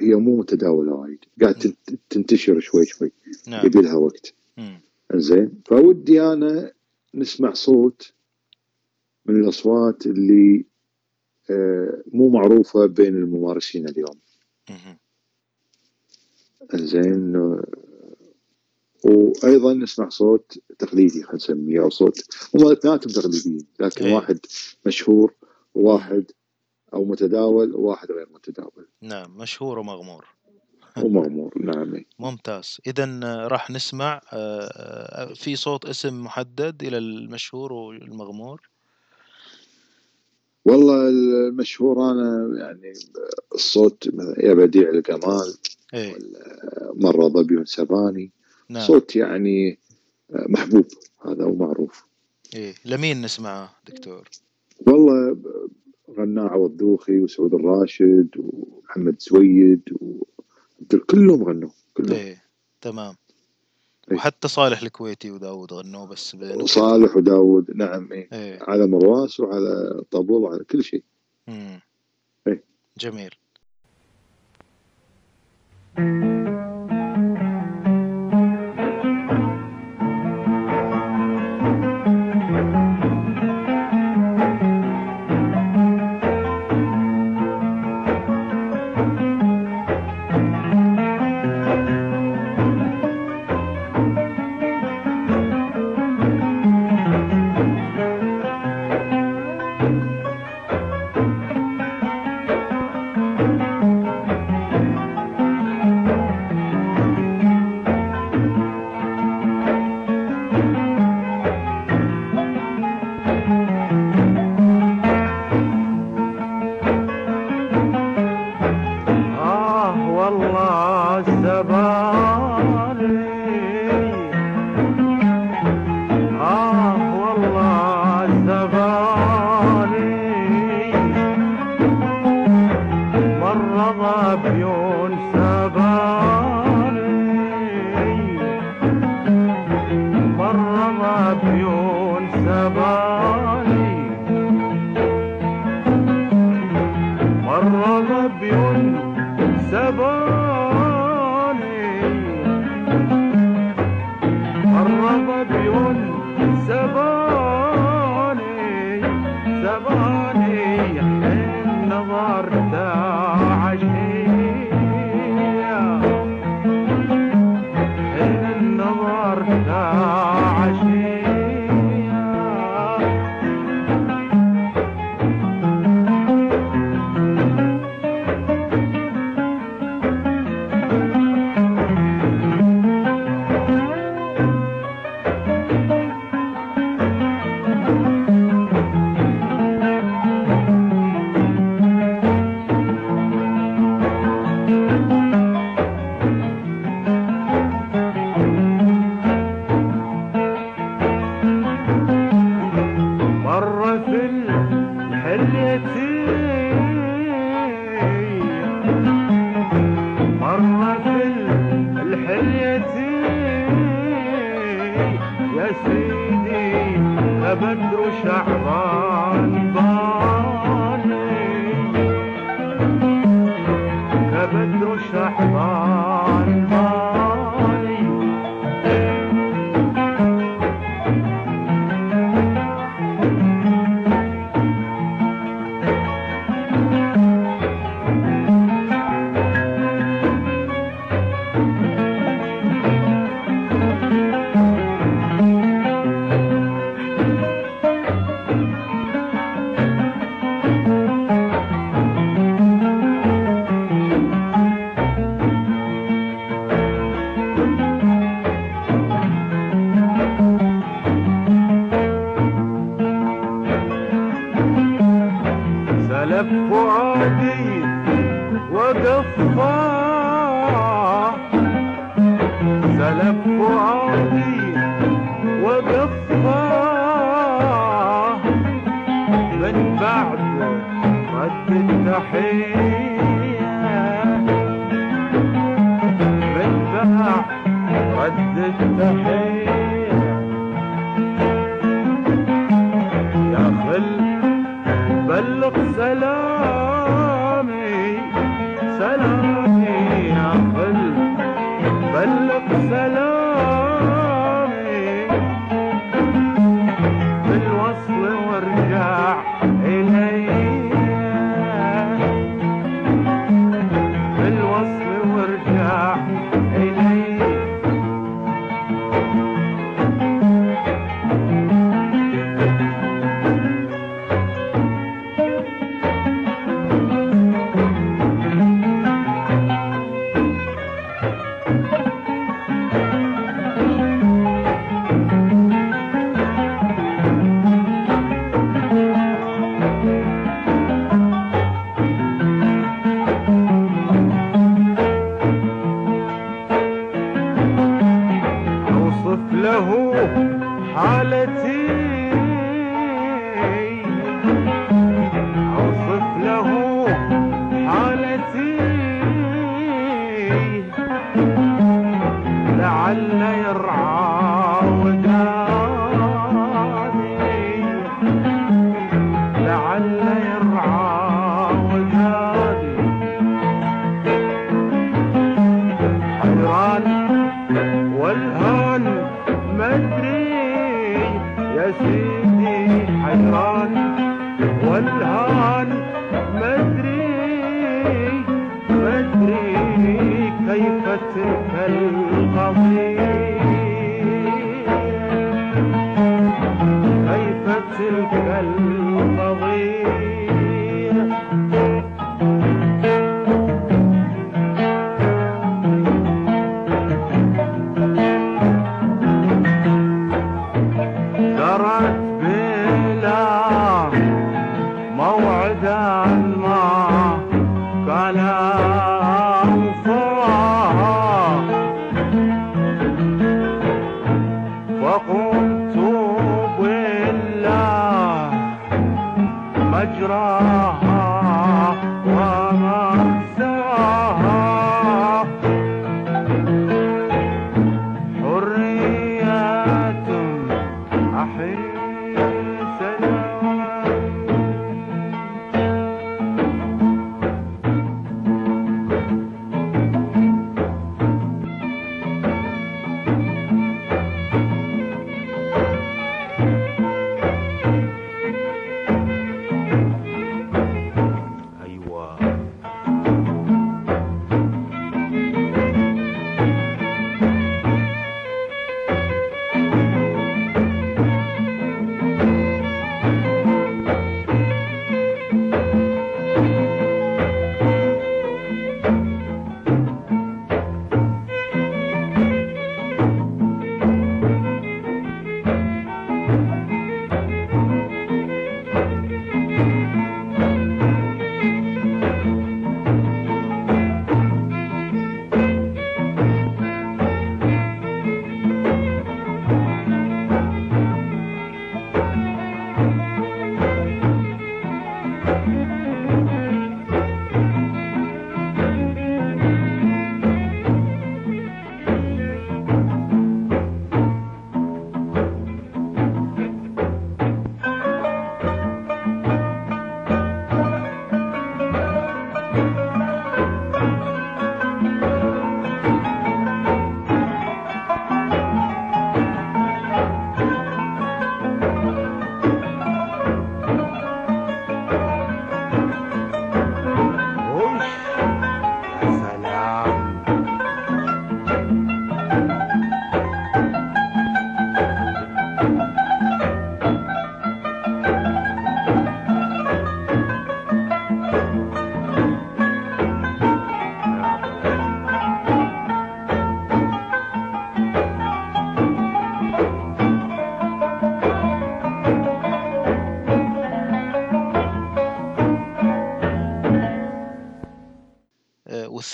هي مو متداولة وايد. قاعد تنتشر شوي شوي. نعم. يبي لها وقت. زين. فودي أنا نسمع صوت من الأصوات اللي آه، مو معروفة بين الممارسين اليوم. زين وأيضا نسمع صوت تقليدي خلينا نسميه أو صوت هم اثنيناتهم تقليديين لكن أي. واحد مشهور وواحد أو متداول وواحد غير متداول. نعم مشهور ومغمور. ومغمور نعم. ممتاز. اذا راح نسمع آه، آه، في صوت اسم محدد إلى المشهور والمغمور. والله المشهور أنا يعني الصوت يا بديع الكمال إيه. مرة ضبي سباني. نعم. صوت يعني محبوب. هذا ومعروف إيه. لمين نسمعه دكتور؟ والله غناء عوض دوخي وسعود الراشد ومحمد سويد كلهم غنوا كلهم إيه تمام إيه. وحتى صالح الكويتي وداود غنوا بس صالح وداود نعم إيه. إيه. على مرواس وعلى طابور وعلى كل شيء امم إيه. جميل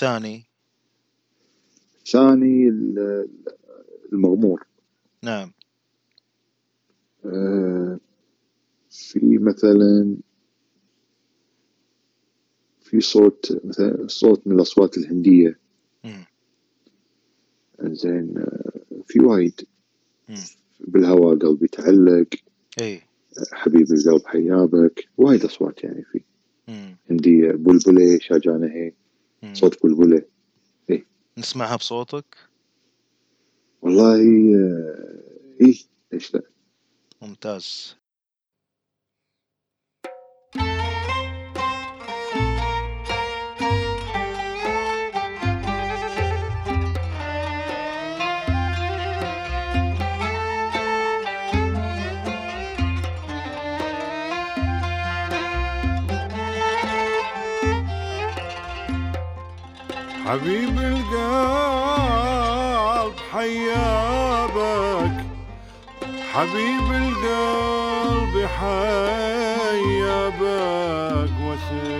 والثاني ثاني المغمور. نعم. آه، في مثلا في صوت مثلا صوت من الأصوات الهندية. زين آه، في وايد. بالهواء قلبي تعلق اي حبيبي القلب حيابك. وايد أصوات يعني في. هندية بلبلة شاجانة هي صوت بلبله اي نسمعها بصوتك. والله آه، إيه؟ ليش لا ممتاز. حبيب القلب حيابك. حبيب القلب حيابك. وسبحان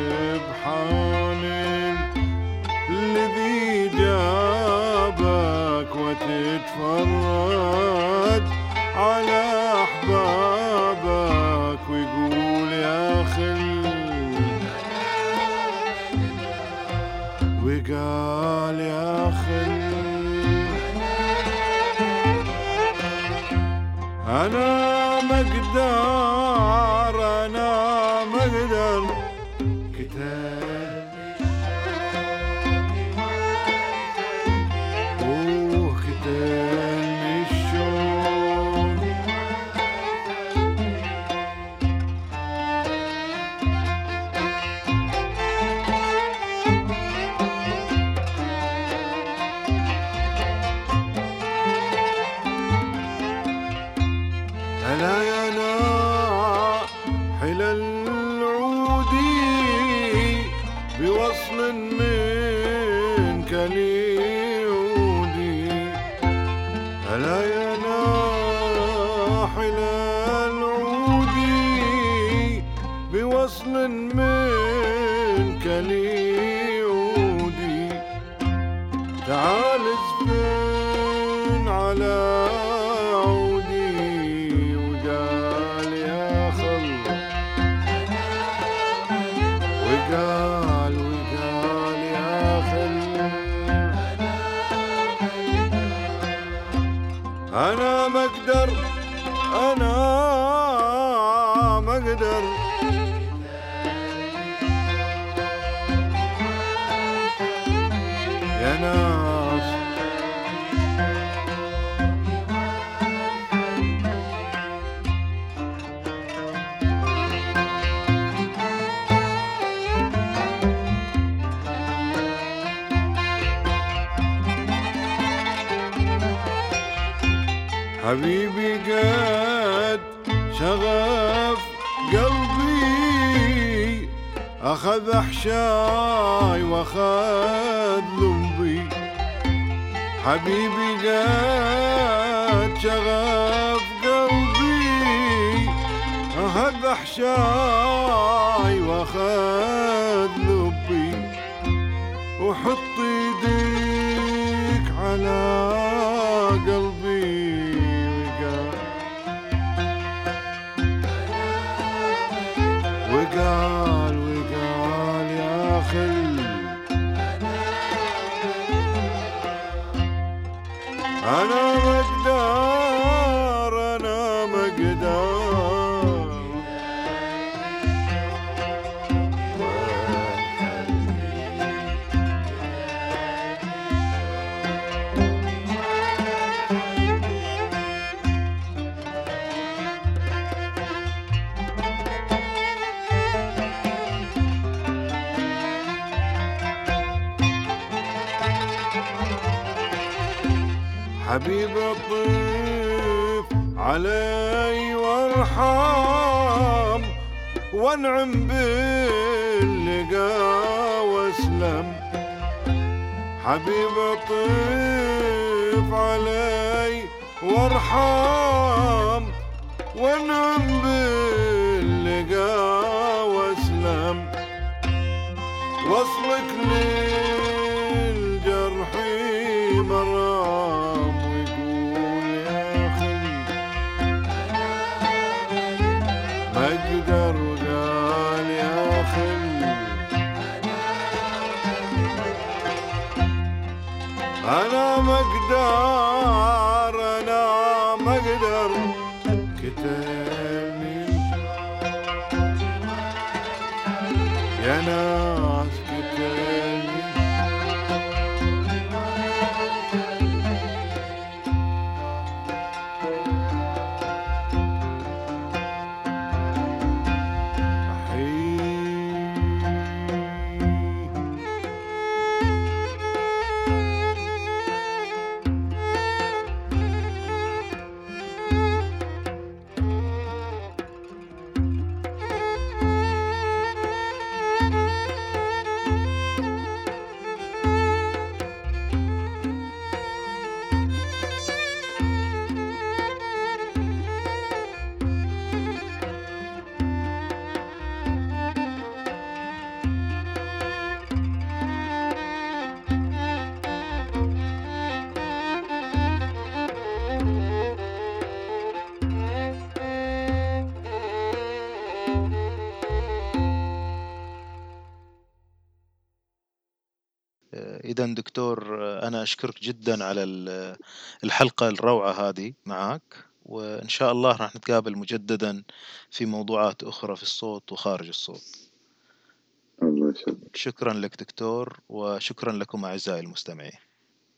أنا علي وارحم وانعم باللقا واسلم. حبيب الطيف علي وارحم. أشكرك جدا على ال- الحلقة الروعة هذه معك وإن شاء الله راح نتقابل مجددا في موضوعات أخرى في الصوت وخارج الصوت. الله يسلمك. شكرا لك دكتور وشكرا لكم أعزائي المستمعين.